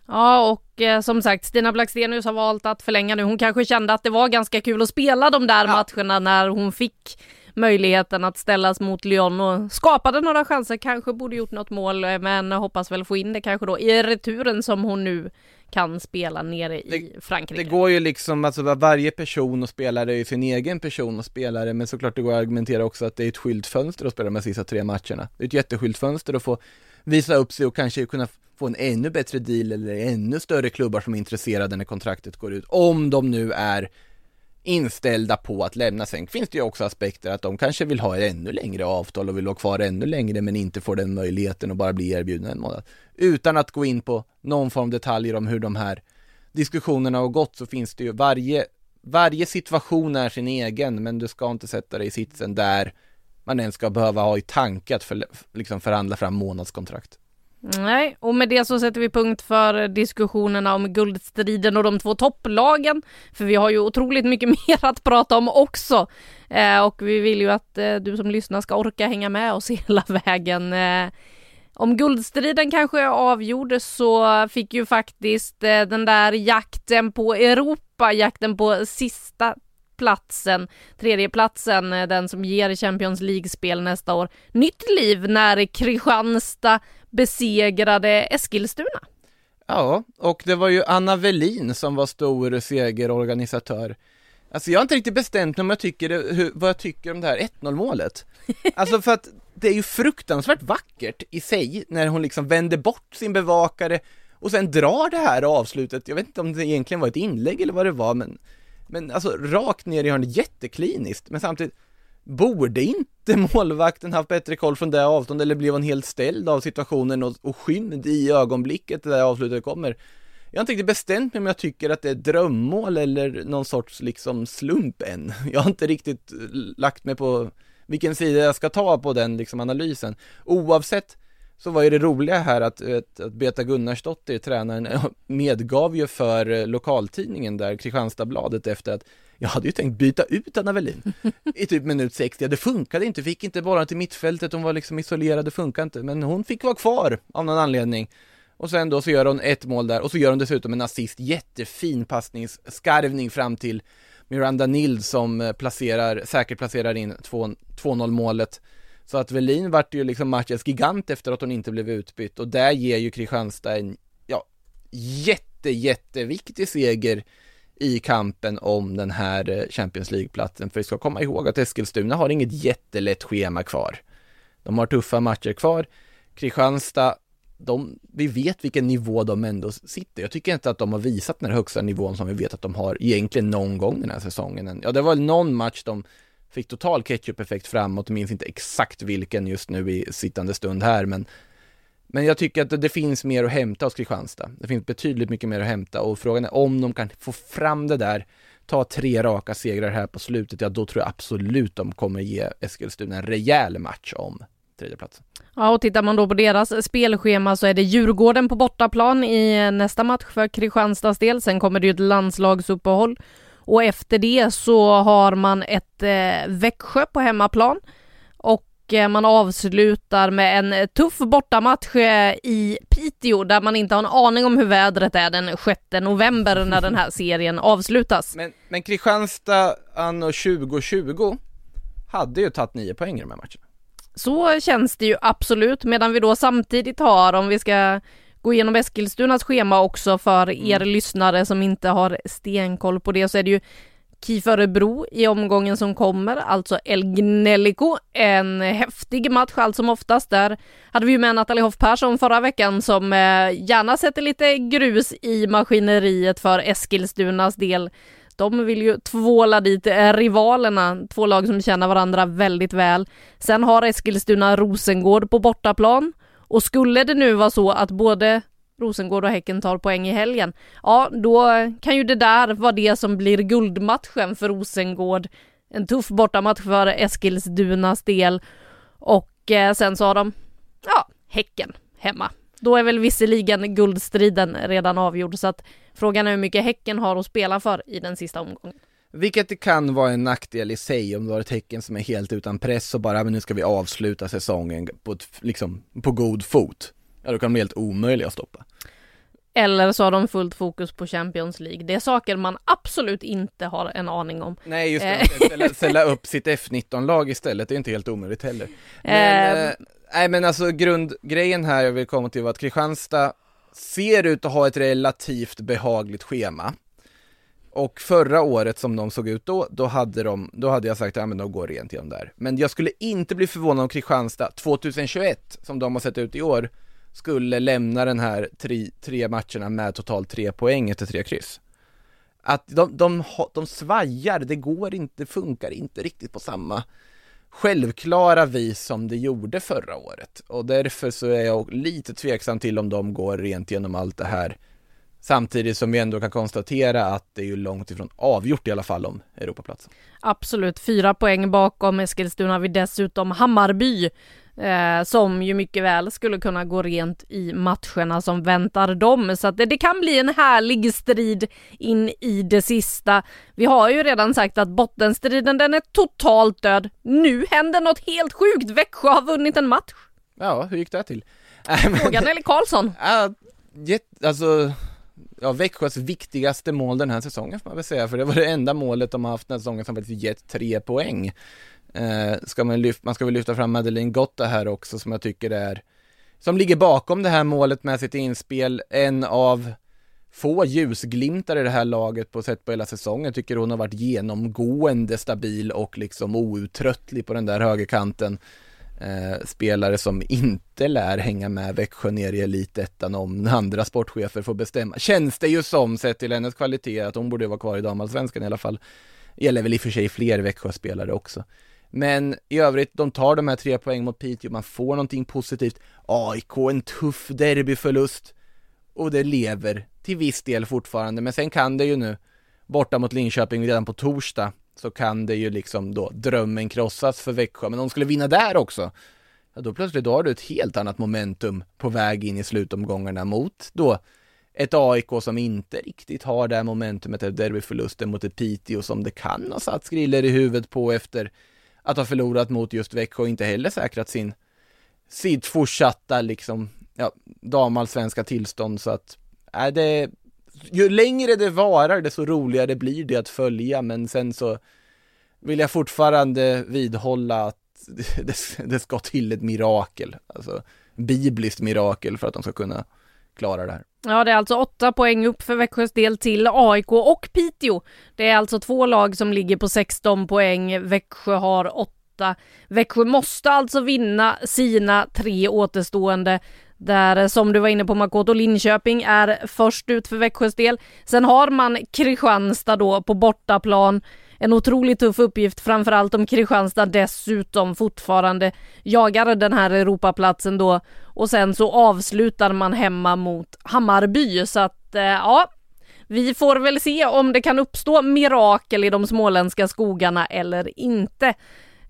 S1: Ja och eh, som sagt Stina Blackstenius har valt att förlänga nu. Hon kanske kände att det var ganska kul att spela de där ja. matcherna när hon fick möjligheten att ställas mot Lyon och skapade några chanser, kanske borde gjort något mål eh, men hoppas väl få in det kanske då i returen som hon nu kan spela nere i Frankrike.
S2: Det går ju liksom, alltså varje person och spelare är ju sin egen person och spelare, men såklart det går att argumentera också att det är ett skyltfönster att spela de sista tre matcherna. Det är ett jätteskyltfönster att få visa upp sig och kanske kunna få en ännu bättre deal eller ännu större klubbar som är intresserade när kontraktet går ut, om de nu är inställda på att lämna. Sen finns det ju också aspekter att de kanske vill ha ännu längre avtal och vill vara kvar ännu längre men inte får den möjligheten och bara bli erbjudna en månad. Utan att gå in på någon form av detaljer om hur de här diskussionerna har gått så finns det ju varje, varje situation är sin egen men du ska inte sätta dig i sitsen där man ens ska behöva ha i tanke att för, liksom förhandla fram månadskontrakt.
S1: Nej, och med det så sätter vi punkt för diskussionerna om guldstriden och de två topplagen. För vi har ju otroligt mycket mer att prata om också. Eh, och vi vill ju att eh, du som lyssnar ska orka hänga med oss hela vägen. Eh, om guldstriden kanske avgjordes så fick ju faktiskt eh, den där jakten på Europa, jakten på sista platsen, tredjeplatsen, eh, den som ger Champions League-spel nästa år, nytt liv när Kristianstad besegrade Eskilstuna.
S2: Ja, och det var ju Anna Velin som var stor segerorganisatör. Alltså jag har inte riktigt bestämt mig om jag tycker det, hur, vad jag tycker om det här 1-0 målet. Alltså för att det är ju fruktansvärt vackert i sig när hon liksom vänder bort sin bevakare och sen drar det här avslutet. Jag vet inte om det egentligen var ett inlägg eller vad det var men men alltså rakt ner i hörnet, jättekliniskt, men samtidigt Borde inte målvakten haft bättre koll från det avståndet eller blev hon helt ställd av situationen och, och skymd i ögonblicket där avslutet kommer? Jag har inte riktigt bestämt mig om jag tycker att det är drömmål eller någon sorts liksom slump än. Jag har inte riktigt eh, lagt mig på vilken sida jag ska ta på den liksom analysen. Oavsett så var ju det roliga här att, att, Beta Gunnarsdottir, tränaren, medgav ju för eh, lokaltidningen där, Kristianstadsbladet, efter att jag hade ju tänkt byta ut Anna Welin i typ minut 60, det funkade inte, fick inte bollen till mittfältet, hon var liksom isolerad, det funkade inte, men hon fick vara kvar av någon anledning. Och sen då så gör hon ett mål där. Och så gör hon dessutom en assist, jättefin passningsskarvning fram till Miranda Nild som eh, placerar, säkert placerar in 2-0 målet. Så att Velin vart ju liksom matchens gigant efter att hon inte blev utbytt och där ger ju Kristianstad en, ja, jätte, jätteviktig seger i kampen om den här eh, Champions League-platsen. För vi ska komma ihåg att Eskilstuna har inget jättelätt schema kvar. De har tuffa matcher kvar. Kristianstad, de, vi vet vilken nivå de ändå sitter. Jag tycker inte att de har visat den här högsta nivån som vi vet att de har egentligen någon gång den här säsongen. Ja, det var någon match de fick total ketchup-effekt framåt, minns inte exakt vilken just nu i sittande stund här, men men jag tycker att det finns mer att hämta hos Kristianstad. Det finns betydligt mycket mer att hämta och frågan är om de kan få fram det där, ta tre raka segrar här på slutet, ja då tror jag absolut de kommer ge Eskilstuna en rejäl match om tredjeplatsen.
S1: Ja, och tittar man då på deras spelschema så är det Djurgården på bortaplan i nästa match för Kristianstads del. Sen kommer det ju ett landslagsuppehåll och efter det så har man ett eh, Växjö på hemmaplan och eh, man avslutar med en tuff bortamatch eh, i Piteå där man inte har en aning om hur vädret är den 6 november när den här serien avslutas.
S2: Men, men Kristianstad anno 2020 hade ju tagit nio poäng i de här matcherna.
S1: Så känns det ju absolut, medan vi då samtidigt har, om vi ska gå igenom Eskilstunas schema också för er mm. lyssnare som inte har stenkoll på det så är det ju KIF Örebro i omgången som kommer, alltså El Gnellico. En häftig match allt som oftast. Där hade vi ju med Nathalie Hoff Persson förra veckan som eh, gärna sätter lite grus i maskineriet för Eskilstunas del. De vill ju tvåla dit rivalerna, två lag som känner varandra väldigt väl. Sen har Eskilstuna Rosengård på bortaplan och skulle det nu vara så att både Rosengård och Häcken tar poäng i helgen, ja då kan ju det där vara det som blir guldmatchen för Rosengård. En tuff bortamatch för Eskilstunas del och eh, sen så har de, ja, Häcken hemma. Då är väl visserligen guldstriden redan avgjord så att frågan är hur mycket Häcken har att spela för i den sista omgången.
S2: Vilket kan vara en nackdel i sig om du har ett Häcken som är helt utan press och bara, men nu ska vi avsluta säsongen på, ett, liksom, på god fot. Ja, då kan de bli helt omöjliga att stoppa.
S1: Eller så har de fullt fokus på Champions League. Det är saker man absolut inte har en aning om.
S2: Nej, just det. Eh. Ställa, ställa upp sitt F19-lag istället, det är inte helt omöjligt heller. Men, eh. Eh, nej men alltså grundgrejen här jag vill komma till var att Kristianstad ser ut att ha ett relativt behagligt schema. Och förra året som de såg ut då, då hade de, då hade jag sagt, ja men de går rent igenom där. Men jag skulle inte bli förvånad om Kristianstad 2021, som de har sett ut i år, skulle lämna den här tre, tre matcherna med totalt tre poäng efter tre kryss. Att de, de, de svajar, det går inte, det funkar inte riktigt på samma självklara vis som det gjorde förra året. Och därför så är jag lite tveksam till om de går rent genom allt det här. Samtidigt som vi ändå kan konstatera att det är ju långt ifrån avgjort i alla fall om Europaplatsen.
S1: Absolut, fyra poäng bakom Eskilstuna har vi dessutom Hammarby eh, som ju mycket väl skulle kunna gå rent i matcherna som väntar dem. Så att det, det, kan bli en härlig strid in i det sista. Vi har ju redan sagt att bottenstriden den är totalt död. Nu händer något helt sjukt. Växjö har vunnit en match.
S2: Ja, hur gick det till?
S1: Frågan eller Karlsson?
S2: Ja, alltså ja, Växjös viktigaste mål den här säsongen får man väl säga, för det var det enda målet de har haft den här säsongen som faktiskt gett tre poäng. Eh, ska man, lyfta, man ska väl lyfta fram Madeleine Gotta här också som jag tycker är, som ligger bakom det här målet med sitt inspel, en av få ljusglimtar i det här laget på sätt på hela säsongen. Jag tycker hon har varit genomgående stabil och liksom outtröttlig på den där högerkanten. Eh, spelare som inte lär hänga med Växjö ner i elitettan om andra sportchefer får bestämma. Känns det ju som, sett till hennes kvalitet, att hon borde vara kvar i damallsvenskan i alla fall. Gäller väl i och för sig fler Växjö-spelare också. Men i övrigt, de tar de här tre poäng mot Piteå, man får någonting positivt. AIK, en tuff derbyförlust. Och det lever till viss del fortfarande, men sen kan det ju nu, borta mot Linköping redan på torsdag, så kan det ju liksom då drömmen krossas för Växjö. Men om de skulle vinna där också, ja då plötsligt då har du ett helt annat momentum på väg in i slutomgångarna mot då ett AIK som inte riktigt har det här momentumet efter derbyförlusten mot ett Piteå som det kan ha satt skriller i huvudet på efter att ha förlorat mot just Växjö och inte heller säkrat sin sitt fortsatta liksom, ja, damallsvenska tillstånd så att, är det, ju längre det varar desto roligare blir det att följa men sen så vill jag fortfarande vidhålla att det, det ska till ett mirakel, alltså bibliskt mirakel för att de ska kunna klara det här.
S1: Ja, det är alltså åtta poäng upp för Växjös del till AIK och Piteå. Det är alltså två lag som ligger på 16 poäng. Växjö har åtta. Växjö måste alltså vinna sina tre återstående där eh, som du var inne på Makoto Linköping är först ut för Växjös del. Sen har man Kristianstad då på bortaplan en otroligt tuff uppgift, framförallt om Kristianstad dessutom fortfarande jagar den här Europaplatsen då och sen så avslutar man hemma mot Hammarby så att eh, ja, vi får väl se om det kan uppstå mirakel i de småländska skogarna eller inte.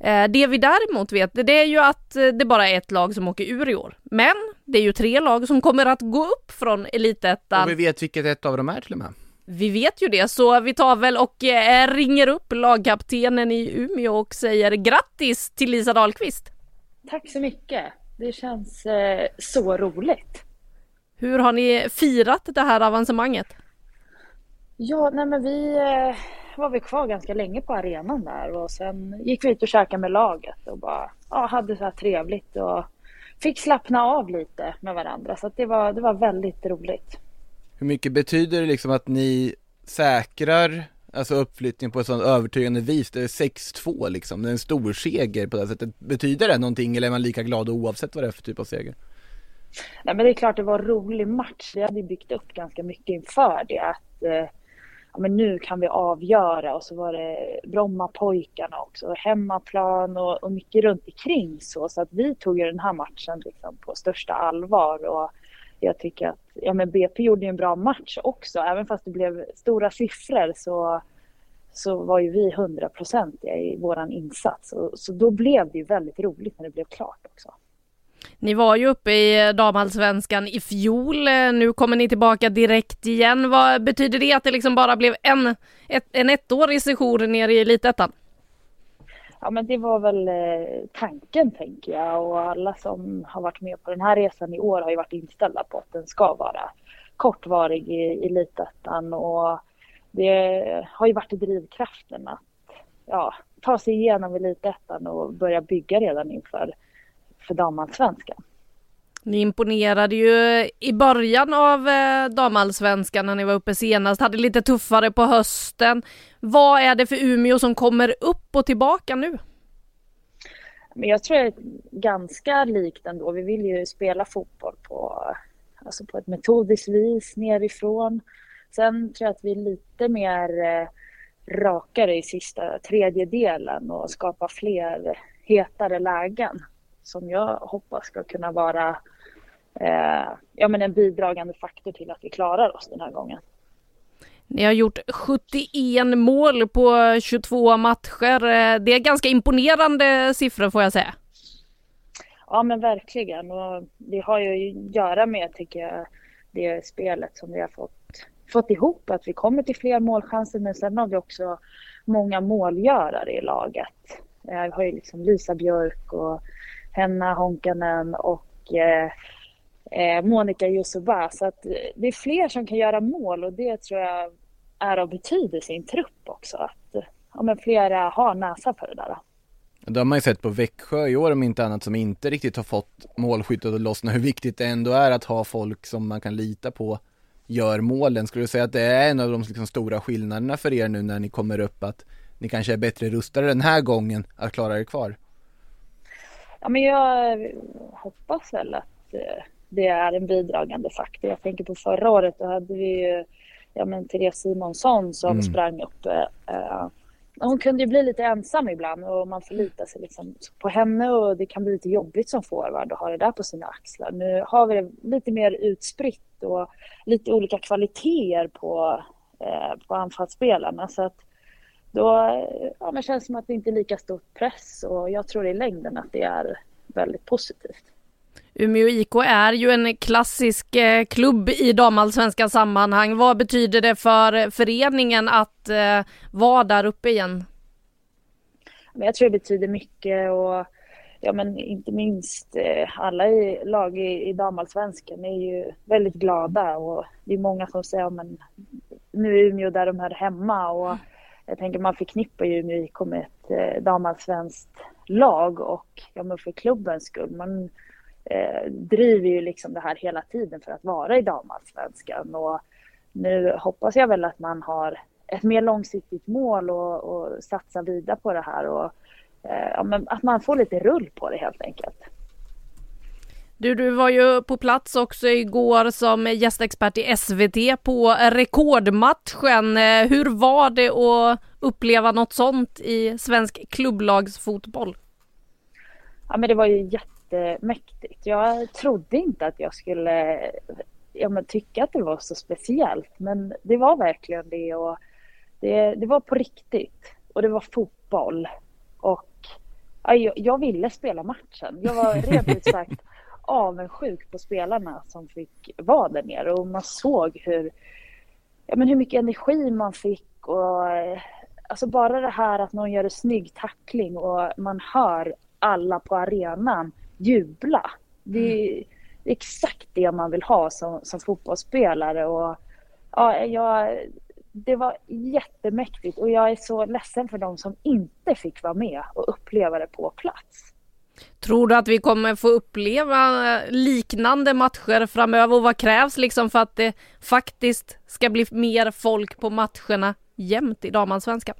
S1: Eh, det vi däremot vet det är ju att eh, det bara är ett lag som åker ur i år. Men det är ju tre lag som kommer att gå upp från elitettan.
S2: Och vi vet vilket ett av dem är till och med.
S1: Vi vet ju det, så vi tar väl och eh, ringer upp lagkaptenen i Umeå och säger grattis till Lisa Dahlqvist.
S5: Tack så mycket. Det känns eh, så roligt.
S1: Hur har ni firat det här avancemanget?
S5: Ja, nej men vi eh, var vi kvar ganska länge på arenan där och sen gick vi ut och käkade med laget och bara ja, hade så här trevligt och fick slappna av lite med varandra så det var, det var väldigt roligt.
S2: Hur mycket betyder det liksom att ni säkrar Alltså uppflyttning på ett sådant övertygande vis, det är 6-2 liksom, det är en stor seger på det sättet. Betyder det någonting eller är man lika glad oavsett vad det är för typ av seger?
S5: Nej, men det är klart det var en rolig match. Vi hade byggt upp ganska mycket inför det. Att, eh, ja, men nu kan vi avgöra och så var det Brommapojkarna också, hemmaplan och, och mycket runt omkring så. Så att vi tog ju den här matchen liksom på största allvar och jag tycker att ja, men BP gjorde en bra match också. Även fast det blev stora siffror så, så var ju vi hundraprocentiga i våran insats. Och, så då blev det ju väldigt roligt när det blev klart också.
S1: Ni var ju uppe i eh, damallsvenskan i fjol. Eh, nu kommer ni tillbaka direkt igen. Vad betyder det att det liksom bara blev en, ett, en ettårig session nere i elitettan?
S5: Ja, men det var väl eh, tanken tänker jag och alla som har varit med på den här resan i år har ju varit inställda på att den ska vara kortvarig i elitettan och det har ju varit drivkraften att ja, ta sig igenom elitettan och börja bygga redan inför för damallsvenskan.
S1: Ni imponerade ju i början av eh, damallsvenskan när ni var uppe senast, hade lite tuffare på hösten. Vad är det för Umeå som kommer upp och tillbaka nu?
S5: Men jag tror det är ganska likt ändå. Vi vill ju spela fotboll på, alltså på ett metodiskt vis nerifrån. Sen tror jag att vi är lite mer eh, rakare i sista tredjedelen och skapar fler hetare lägen som jag hoppas ska kunna vara eh, ja, men en bidragande faktor till att vi klarar oss den här gången.
S1: Ni har gjort 71 mål på 22 matcher. Det är ganska imponerande siffror får jag säga.
S5: Ja men verkligen och det har ju att göra med tycker jag det spelet som vi har fått, fått ihop. Att vi kommer till fler målchanser men sen har vi också många målgörare i laget. Eh, vi har ju liksom Lisa Björk och Henna Honkanen och eh, eh Monica Yusuba. Så att eh, det är fler som kan göra mål och det tror jag är av betydelse i en trupp också. Att ja, men flera har näsa för det där.
S2: Det har man ju sett på Växjö i år om inte annat som inte riktigt har fått målskyttet att lossna hur viktigt det ändå är att ha folk som man kan lita på gör målen. Skulle du säga att det är en av de liksom stora skillnaderna för er nu när ni kommer upp att ni kanske är bättre rustade den här gången att klara er kvar?
S5: Ja, men jag hoppas väl att eh, det är en bidragande faktor. Jag tänker på förra året, då hade vi ju ja, men Therese Simonsson som mm. sprang upp. Eh, hon kunde ju bli lite ensam ibland och man förlitar sig liksom på henne och det kan bli lite jobbigt som forward att ha det där på sina axlar. Nu har vi det lite mer utspritt och lite olika kvaliteter på, eh, på anfallsspelarna. Så att då ja, men känns det som att det inte är lika stor press och jag tror i längden att det är väldigt positivt.
S1: Umeå IK är ju en klassisk eh, klubb i damallsvenska sammanhang. Vad betyder det för föreningen att eh, vara där uppe igen?
S5: jag tror det betyder mycket och ja, men inte minst eh, alla i lag i, i damallsvenskan är ju väldigt glada och det är många som säger att nu är Umeå där de hör hemma och jag tänker man förknippar ju Umeå IK med ett eh, damallsvenskt lag och ja, men för klubbens skull. Man eh, driver ju liksom det här hela tiden för att vara i damallsvenskan och nu hoppas jag väl att man har ett mer långsiktigt mål och, och satsa vidare på det här och eh, ja, men att man får lite rull på det helt enkelt.
S1: Du, du var ju på plats också igår som gästexpert i SVT på rekordmatchen. Eh, hur var det att uppleva något sånt i svensk klubblagsfotboll?
S5: Ja, men det var ju jättemäktigt. Jag trodde inte att jag skulle ja, men tycka att det var så speciellt, men det var verkligen det och det, det var på riktigt och det var fotboll och ja, jag, jag ville spela matchen. Jag var rent sagt avundsjuk på spelarna som fick vara där nere och man såg hur, ja, men hur mycket energi man fick och alltså bara det här att någon gör en snygg tackling och man hör alla på arenan jubla. Det är, det är exakt det man vill ha som, som fotbollsspelare och ja, jag, det var jättemäktigt och jag är så ledsen för de som inte fick vara med och uppleva det på plats.
S1: Tror du att vi kommer få uppleva liknande matcher framöver och vad krävs liksom för att det faktiskt ska bli mer folk på matcherna jämnt i damallsvenskan?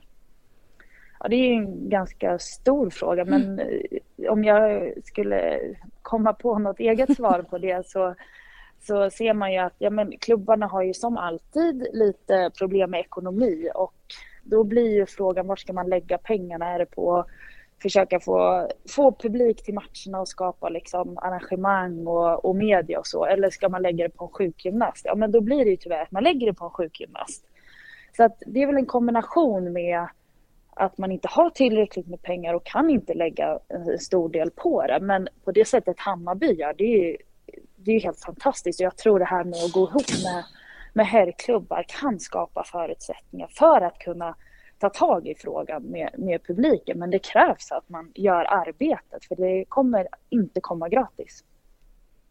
S5: Ja, det är en ganska stor fråga, men mm. om jag skulle komma på något eget svar på det så, så ser man ju att ja, men klubbarna har ju som alltid lite problem med ekonomi och då blir ju frågan var ska man lägga pengarna? Är det på försöka få, få publik till matcherna och skapa liksom arrangemang och, och media och så? Eller ska man lägga det på en sjukgymnast? Ja, men då blir det ju tyvärr att man lägger det på en sjukgymnast. Så att det är väl en kombination med att man inte har tillräckligt med pengar och kan inte lägga en stor del på det. Men på det sättet Hammarby gör, det är ju det är helt fantastiskt. Och jag tror det här med att gå ihop med, med herrklubbar kan skapa förutsättningar för att kunna ta tag i frågan med, med publiken. Men det krävs att man gör arbetet för det kommer inte komma gratis.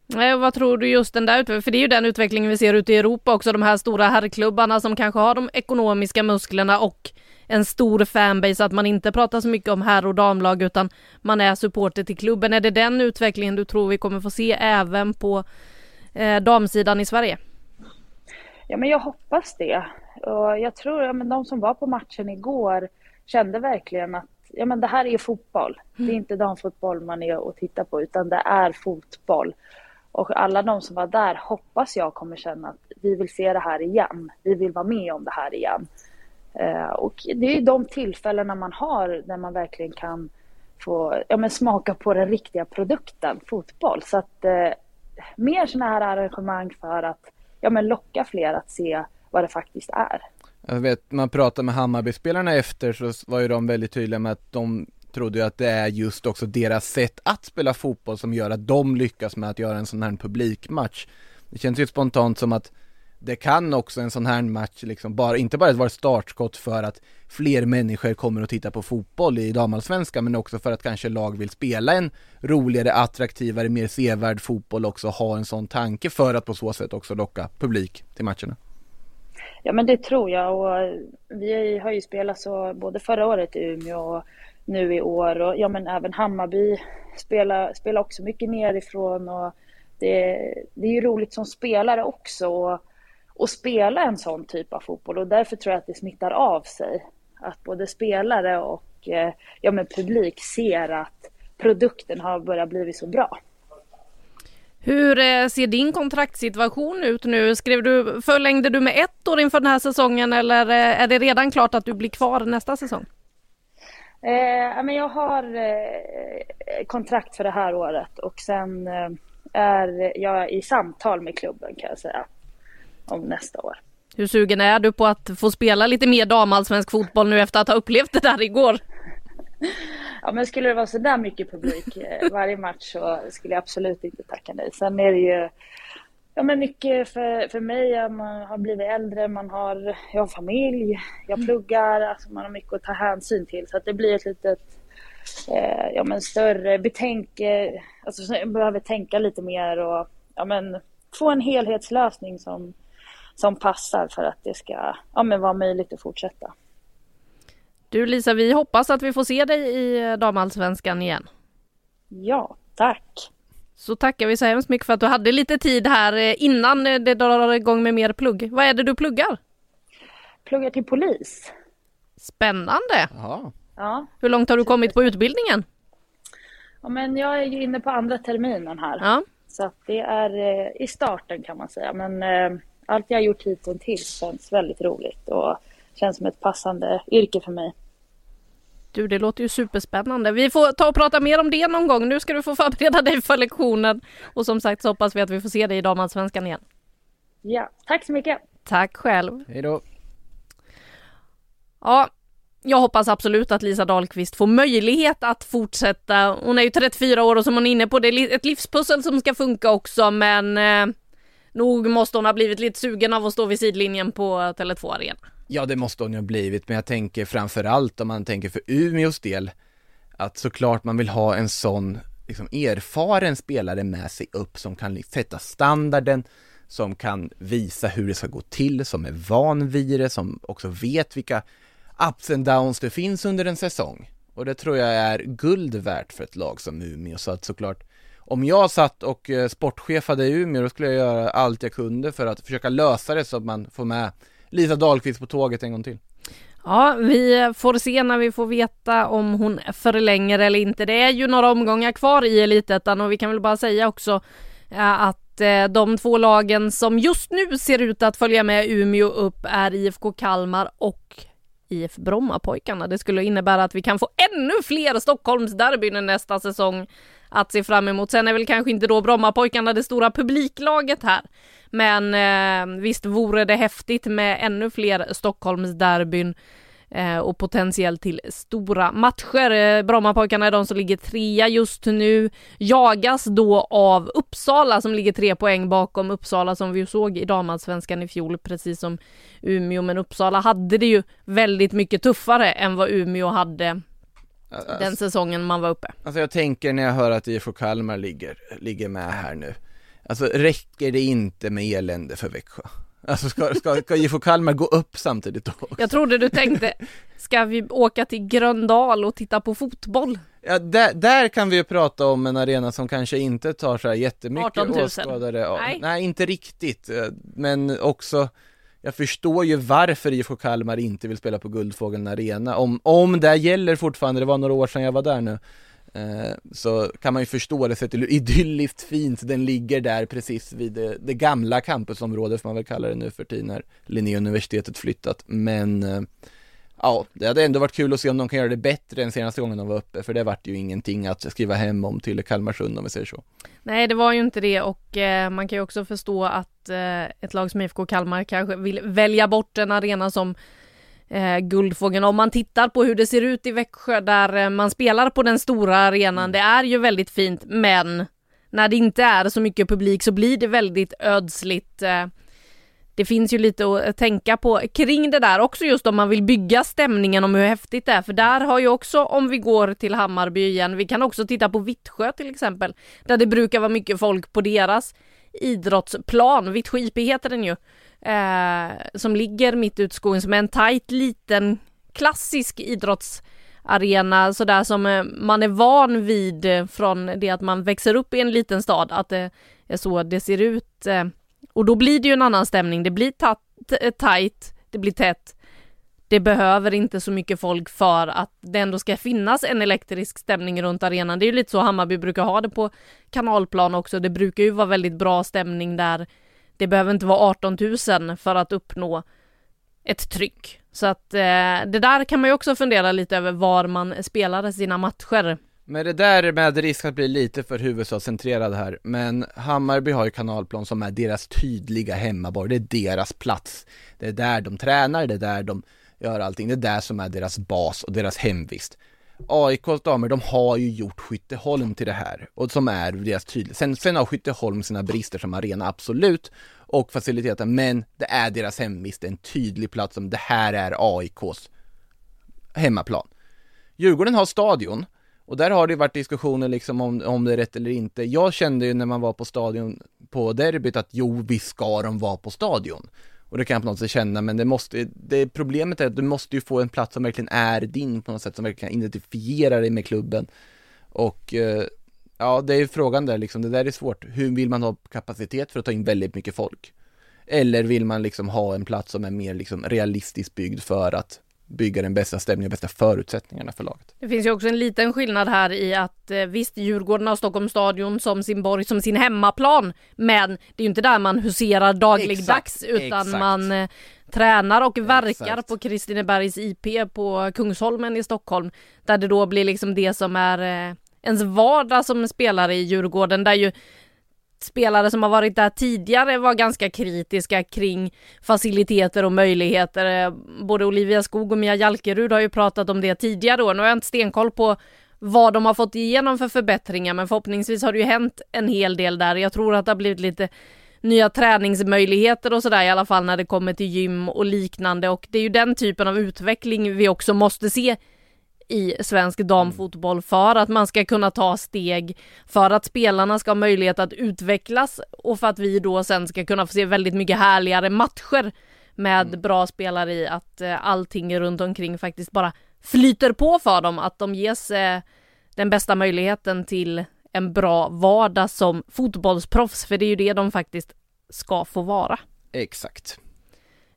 S1: Nej, vad tror du just den där utvecklingen, för det är ju den utvecklingen vi ser ute i Europa också, de här stora herrklubbarna som kanske har de ekonomiska musklerna och en stor fanbase, att man inte pratar så mycket om herr och damlag utan man är supporter till klubben. Är det den utvecklingen du tror vi kommer få se även på eh, damsidan i Sverige?
S5: Ja, men jag hoppas det. Och jag tror att ja, de som var på matchen igår kände verkligen att ja, men det här är fotboll. Det är mm. inte damfotboll man är och tittar på utan det är fotboll. Och alla de som var där hoppas jag kommer känna att vi vill se det här igen. Vi vill vara med om det här igen. Eh, och det är de tillfällena man har när man verkligen kan få ja, men smaka på den riktiga produkten, fotboll. Så att eh, mer sådana här arrangemang för att ja, men locka fler att se vad det faktiskt är.
S2: Jag vet, man pratade med Hammarbyspelarna efter så var ju de väldigt tydliga med att de trodde ju att det är just också deras sätt att spela fotboll som gör att de lyckas med att göra en sån här publikmatch. Det känns ju spontant som att det kan också en sån här match liksom bara, inte bara vara ett startskott för att fler människor kommer att titta på fotboll i damallsvenskan men också för att kanske lag vill spela en roligare, attraktivare, mer sevärd fotboll också ha en sån tanke för att på så sätt också locka publik till matcherna.
S5: Ja men det tror jag och vi har ju spelat så både förra året i Umeå och nu i år och ja men även Hammarby spelar, spelar också mycket nerifrån och det, det är ju roligt som spelare också. Och, och spela en sån typ av fotboll och därför tror jag att det smittar av sig. Att både spelare och eh, ja, men publik ser att produkten har börjat bli så bra.
S1: Hur eh, ser din kontraktssituation ut nu? Skrev du, förlängde du med ett år inför den här säsongen eller eh, är det redan klart att du blir kvar nästa säsong?
S5: Eh, men jag har eh, kontrakt för det här året och sen eh, är jag i samtal med klubben kan jag säga om nästa år.
S1: Hur sugen är du på att få spela lite mer damallsvensk fotboll nu efter att ha upplevt det där igår?
S5: Ja men skulle det vara så där mycket publik eh, varje match så skulle jag absolut inte tacka nej. Sen är det ju ja, men mycket för, för mig, man har blivit äldre, man har, jag har familj, jag mm. pluggar, alltså man har mycket att ta hänsyn till. Så att det blir ett litet eh, ja, men större betänke, alltså jag behöver tänka lite mer och ja, men, få en helhetslösning som som passar för att det ska ja, men vara möjligt att fortsätta.
S1: Du Lisa, vi hoppas att vi får se dig i damallsvenskan igen.
S5: Ja, tack.
S1: Så tackar vi så hemskt mycket för att du hade lite tid här eh, innan det drar igång med mer plugg. Vad är det du pluggar?
S5: Pluggar till polis.
S1: Spännande!
S2: Aha.
S5: Ja.
S1: Hur långt har du kommit på utbildningen?
S5: Ja, men jag är ju inne på andra terminen här.
S1: Ja.
S5: Så det är eh, i starten kan man säga. Men eh, allt jag har gjort hittills känns väldigt roligt och känns som ett passande yrke för mig.
S1: Du, det låter ju superspännande. Vi får ta och prata mer om det någon gång. Nu ska du få förbereda dig för lektionen. Och som sagt så hoppas vi att vi får se dig i damallsvenskan igen.
S5: Ja, tack så mycket.
S1: Tack själv.
S2: Hej då.
S1: Ja, jag hoppas absolut att Lisa Dahlqvist får möjlighet att fortsätta. Hon är ju 34 år och som hon är inne på, det är ett livspussel som ska funka också, men eh, nog måste hon ha blivit lite sugen av att stå vid sidlinjen på Tele2 Arena.
S2: Ja, det måste hon ju ha blivit, men jag tänker framförallt om man tänker för Umeås del, att såklart man vill ha en sån liksom, erfaren spelare med sig upp som kan sätta standarden, som kan visa hur det ska gå till, som är van vid det, som också vet vilka ups and downs det finns under en säsong. Och det tror jag är guld värt för ett lag som Umeå, så att såklart om jag satt och eh, sportchefade i Umeå, då skulle jag göra allt jag kunde för att försöka lösa det så att man får med Lisa Dahlqvist på tåget en gång till.
S1: Ja, vi får se när vi får veta om hon förlänger eller inte. Det är ju några omgångar kvar i Elitettan och vi kan väl bara säga också eh, att eh, de två lagen som just nu ser ut att följa med Umeå upp är IFK Kalmar och IF Brommapojkarna. Det skulle innebära att vi kan få ännu fler Stockholmsderbyn nästa säsong att se fram emot. Sen är väl kanske inte då Brommapojkarna det stora publiklaget här. Men eh, visst vore det häftigt med ännu fler Stockholmsderbyn eh, och potentiellt till stora matcher. Eh, Brommapojkarna är de som ligger trea just nu, jagas då av Uppsala som ligger tre poäng bakom Uppsala som vi såg i damallsvenskan i fjol, precis som Umeå. Men Uppsala hade det ju väldigt mycket tuffare än vad Umeå hade den säsongen man var uppe.
S2: Alltså jag tänker när jag hör att IFK Kalmar ligger, ligger med här nu Alltså räcker det inte med elände för Växjö? Alltså ska, ska, ska IFK Kalmar gå upp samtidigt då? Också?
S1: Jag trodde du tänkte, ska vi åka till Gröndal och titta på fotboll?
S2: Ja, där, där kan vi ju prata om en arena som kanske inte tar så här jättemycket
S1: 18 000.
S2: åskådare.
S1: Nej.
S2: Nej, inte riktigt. Eh, Men också, jag förstår ju varför IFK Kalmar inte vill spela på Guldfågeln Arena. Om, om det gäller fortfarande, det var några år sedan jag var där nu. Eh, så kan man ju förstå det sett hur idylliskt fint den ligger där precis vid det, det gamla campusområdet får man väl kalla det nu för tiden när Linnéuniversitetet flyttat. Men eh, Ja, det hade ändå varit kul att se om de kan göra det bättre än senaste gången de var uppe, för det vart ju ingenting att skriva hem om till Kalmarsund om vi säger så.
S1: Nej, det var ju inte det och eh, man kan ju också förstå att eh, ett lag som IFK Kalmar kanske vill välja bort en arena som eh, Guldfågeln. Om man tittar på hur det ser ut i Växjö där eh, man spelar på den stora arenan, det är ju väldigt fint, men när det inte är så mycket publik så blir det väldigt ödsligt. Eh, det finns ju lite att tänka på kring det där också just om man vill bygga stämningen om hur häftigt det är för där har ju också om vi går till Hammarby igen, vi kan också titta på Vittsjö till exempel där det brukar vara mycket folk på deras idrottsplan, Vittsjö IP heter den ju, eh, som ligger mitt ute i skogen som är en tajt liten klassisk idrottsarena sådär som eh, man är van vid eh, från det att man växer upp i en liten stad att det är så det ser ut och då blir det ju en annan stämning. Det blir tajt, det blir tätt. Det behöver inte så mycket folk för att det ändå ska finnas en elektrisk stämning runt arenan. Det är ju lite så Hammarby brukar ha det på kanalplan också. Det brukar ju vara väldigt bra stämning där. Det behöver inte vara 18 000 för att uppnå ett tryck. Så att eh, det där kan man ju också fundera lite över var man spelar sina matcher.
S2: Men det där med risk att bli lite för huvudstadscentrerad här, men Hammarby har ju kanalplan som är deras tydliga hemmaborg, det är deras plats. Det är där de tränar, det är där de gör allting, det är där som är deras bas och deras hemvist. AIKs damer, de har ju gjort Skytteholm till det här och som är deras tydliga. Sen, sen har Skytteholm sina brister som arena, absolut, och faciliteten, men det är deras hemvist, det är en tydlig plats som det här är AIKs hemmaplan. Djurgården har stadion, och där har det varit diskussioner liksom om, om det är rätt eller inte. Jag kände ju när man var på stadion på derbyt att jo, visst ska de vara på stadion. Och det kan jag på något sätt känna, men det måste, det problemet är att du måste ju få en plats som verkligen är din på något sätt, som verkligen kan identifiera dig med klubben. Och eh, ja, det är ju frågan där liksom, det där är svårt. Hur vill man ha kapacitet för att ta in väldigt mycket folk? Eller vill man liksom ha en plats som är mer liksom realistiskt byggd för att bygga den bästa stämningen och bästa förutsättningarna för laget.
S1: Det finns ju också en liten skillnad här i att eh, visst, Djurgården har Stockholms stadion som sin borg, som sin hemmaplan, men det är ju inte där man huserar dagligdags
S2: Exakt,
S1: utan
S2: exakt.
S1: man eh, tränar och verkar
S2: Exakt.
S1: på Kristinebergs IP på Kungsholmen i Stockholm, där det då blir liksom det som är eh, ens vardag som spelare i Djurgården, där ju spelare som har varit där tidigare var ganska kritiska kring faciliteter och möjligheter. Eh, både Olivia Skog och Mia Jalkerud har ju pratat om det tidigare år. Nu har jag inte stenkoll på vad de har fått igenom för förbättringar men förhoppningsvis har det ju hänt en hel del där. Jag tror att det har blivit lite nya träningsmöjligheter och sådär i alla fall när det kommer till gym och liknande och det är ju den typen av utveckling vi också måste se i svensk damfotboll för att man ska kunna ta steg, för att spelarna ska ha möjlighet att utvecklas och för att vi då sen ska kunna få se väldigt mycket härligare matcher med bra spelare i, att eh, allting runt omkring faktiskt bara flyter på för dem, att de ges eh, den bästa möjligheten till en bra vardag som fotbollsproffs, för det är ju det de faktiskt ska få vara.
S2: Exakt.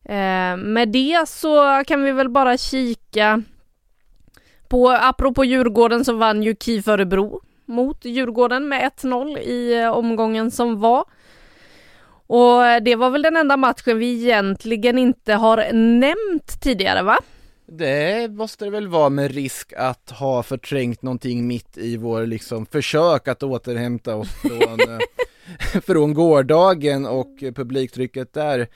S1: Eh, med det så kan vi väl bara kika på, apropå Djurgården så vann ju KIF Örebro mot Djurgården med 1-0 i eh, omgången som var. Och det var väl den enda matchen vi egentligen inte har nämnt tidigare va?
S2: Det måste det väl vara med risk att ha förträngt någonting mitt i vår liksom försök att återhämta oss från, eh, från gårdagen och publiktrycket där.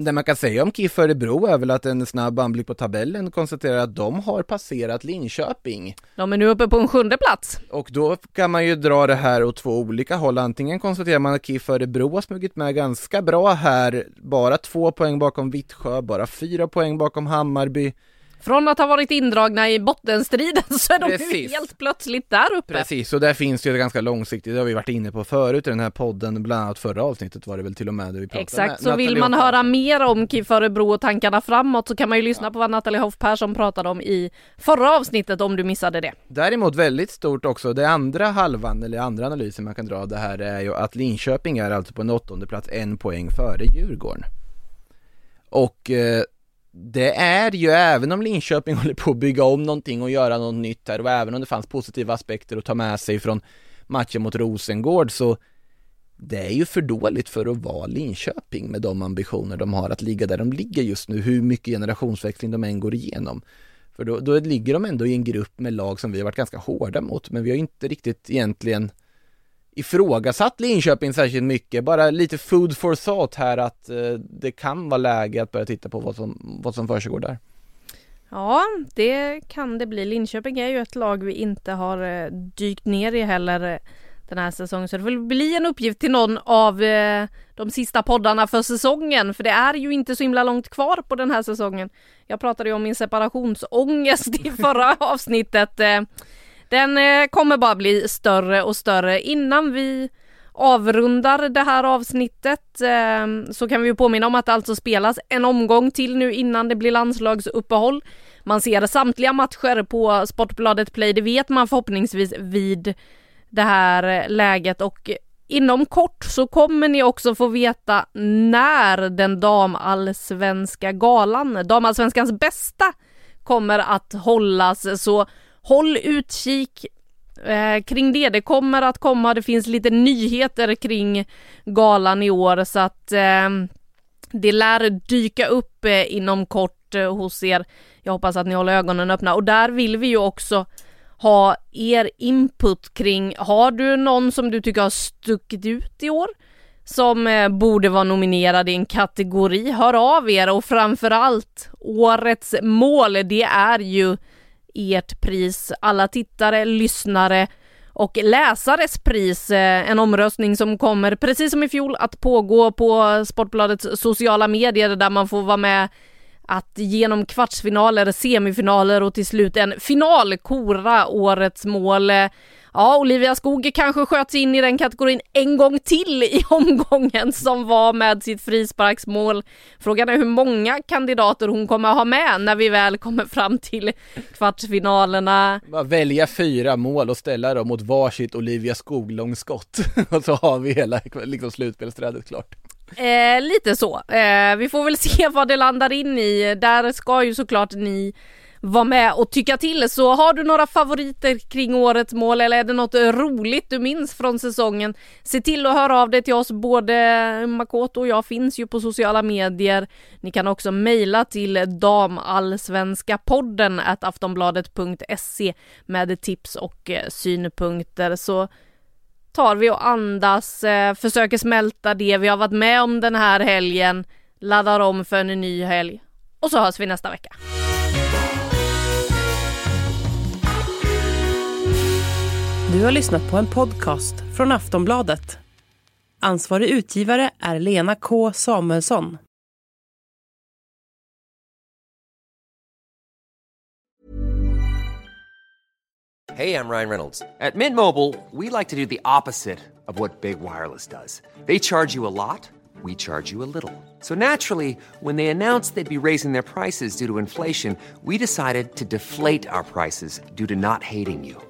S2: Men det man kan säga om KIF Örebro är väl att en snabb anblick på tabellen konstaterar att de har passerat Linköping.
S1: De är nu uppe på en sjunde plats.
S2: Och då kan man ju dra det här åt två olika håll. Antingen konstaterar man att KIF Örebro har smugit med ganska bra här, bara två poäng bakom Vittsjö, bara fyra poäng bakom Hammarby.
S1: Från att ha varit indragna i bottenstriden så är de
S2: Precis.
S1: helt plötsligt där uppe.
S2: Precis, och där finns ju det ganska långsiktigt, det har vi varit inne på förut i den här podden, bland annat förra avsnittet var det väl till och med där vi pratade
S1: Exakt, så vill man höra mer om KIF Örebro och tankarna framåt så kan man ju lyssna på vad Nathalie Hoff Persson pratade om i förra avsnittet om du missade det.
S2: Däremot väldigt stort också, det andra halvan, eller andra analysen man kan dra av det här är ju att Linköping är alltså på en åttonde plats en poäng före Djurgården. Och eh, det är ju, även om Linköping håller på att bygga om någonting och göra något nytt här och även om det fanns positiva aspekter att ta med sig från matchen mot Rosengård så det är ju för dåligt för att vara Linköping med de ambitioner de har att ligga där de ligger just nu, hur mycket generationsväxling de än går igenom. För då, då ligger de ändå i en grupp med lag som vi har varit ganska hårda mot, men vi har inte riktigt egentligen ifrågasatt Linköping särskilt mycket, bara lite food for thought här att eh, det kan vara läge att börja titta på vad som, vad som försiggår där.
S1: Ja, det kan det bli. Linköping är ju ett lag vi inte har eh, dykt ner i heller eh, den här säsongen. Så det får bli en uppgift till någon av eh, de sista poddarna för säsongen. För det är ju inte så himla långt kvar på den här säsongen. Jag pratade ju om min separationsångest i förra avsnittet. Eh, den eh, kommer bara bli större och större innan vi avrundar det här avsnittet eh, så kan vi ju påminna om att det alltså spelas en omgång till nu innan det blir landslagsuppehåll. Man ser samtliga matcher på Sportbladet Play, det vet man förhoppningsvis vid det här eh, läget och inom kort så kommer ni också få veta när den damallsvenska galan, damallsvenskans bästa, kommer att hållas. Så håll utkik eh, kring det. Det kommer att komma, det finns lite nyheter kring galan i år så att eh, det lär dyka upp eh, inom kort eh, hos er. Jag hoppas att ni håller ögonen öppna och där vill vi ju också ha er input kring, har du någon som du tycker har stuckit ut i år? Som eh, borde vara nominerad i en kategori, hör av er och framförallt årets mål, det är ju ert pris. Alla tittare, lyssnare och läsares pris. Eh, en omröstning som kommer, precis som i fjol, att pågå på Sportbladets sociala medier där man får vara med att genom kvartsfinaler, semifinaler och till slut en final kora årets mål. Ja, Olivia Skog kanske sköts in i den kategorin en gång till i omgången som var med sitt frisparksmål. Frågan är hur många kandidater hon kommer ha med när vi väl kommer fram till kvartsfinalerna.
S2: Bara välja fyra mål och ställa dem mot varsitt Olivia Skog-långskott och så har vi hela liksom, slutspelsträdet klart.
S1: Eh, lite så. Eh, vi får väl se vad det landar in i. Där ska ju såklart ni vara med och tycka till. Så har du några favoriter kring årets mål eller är det något roligt du minns från säsongen? Se till att höra av dig till oss. Både Makoto och jag finns ju på sociala medier. Ni kan också mejla till damallsvenskapodden aftonbladet.se med tips och eh, synpunkter. Så tar vi och andas, eh, försöker smälta det vi har varit med om den här helgen, laddar om för en ny helg och så hörs vi nästa vecka.
S6: Du har lyssnat på en podcast från Aftonbladet. Ansvarig utgivare är Lena K Samuelsson.
S7: Hej, jag Ryan Reynolds. På Mint Mobile, we like to do the opposite of what Big Wireless does. They charge you a lot, we charge you a little. So naturally, when they announced they'd be raising their prices due to inflation, we decided to deflate our prices due to not hating you.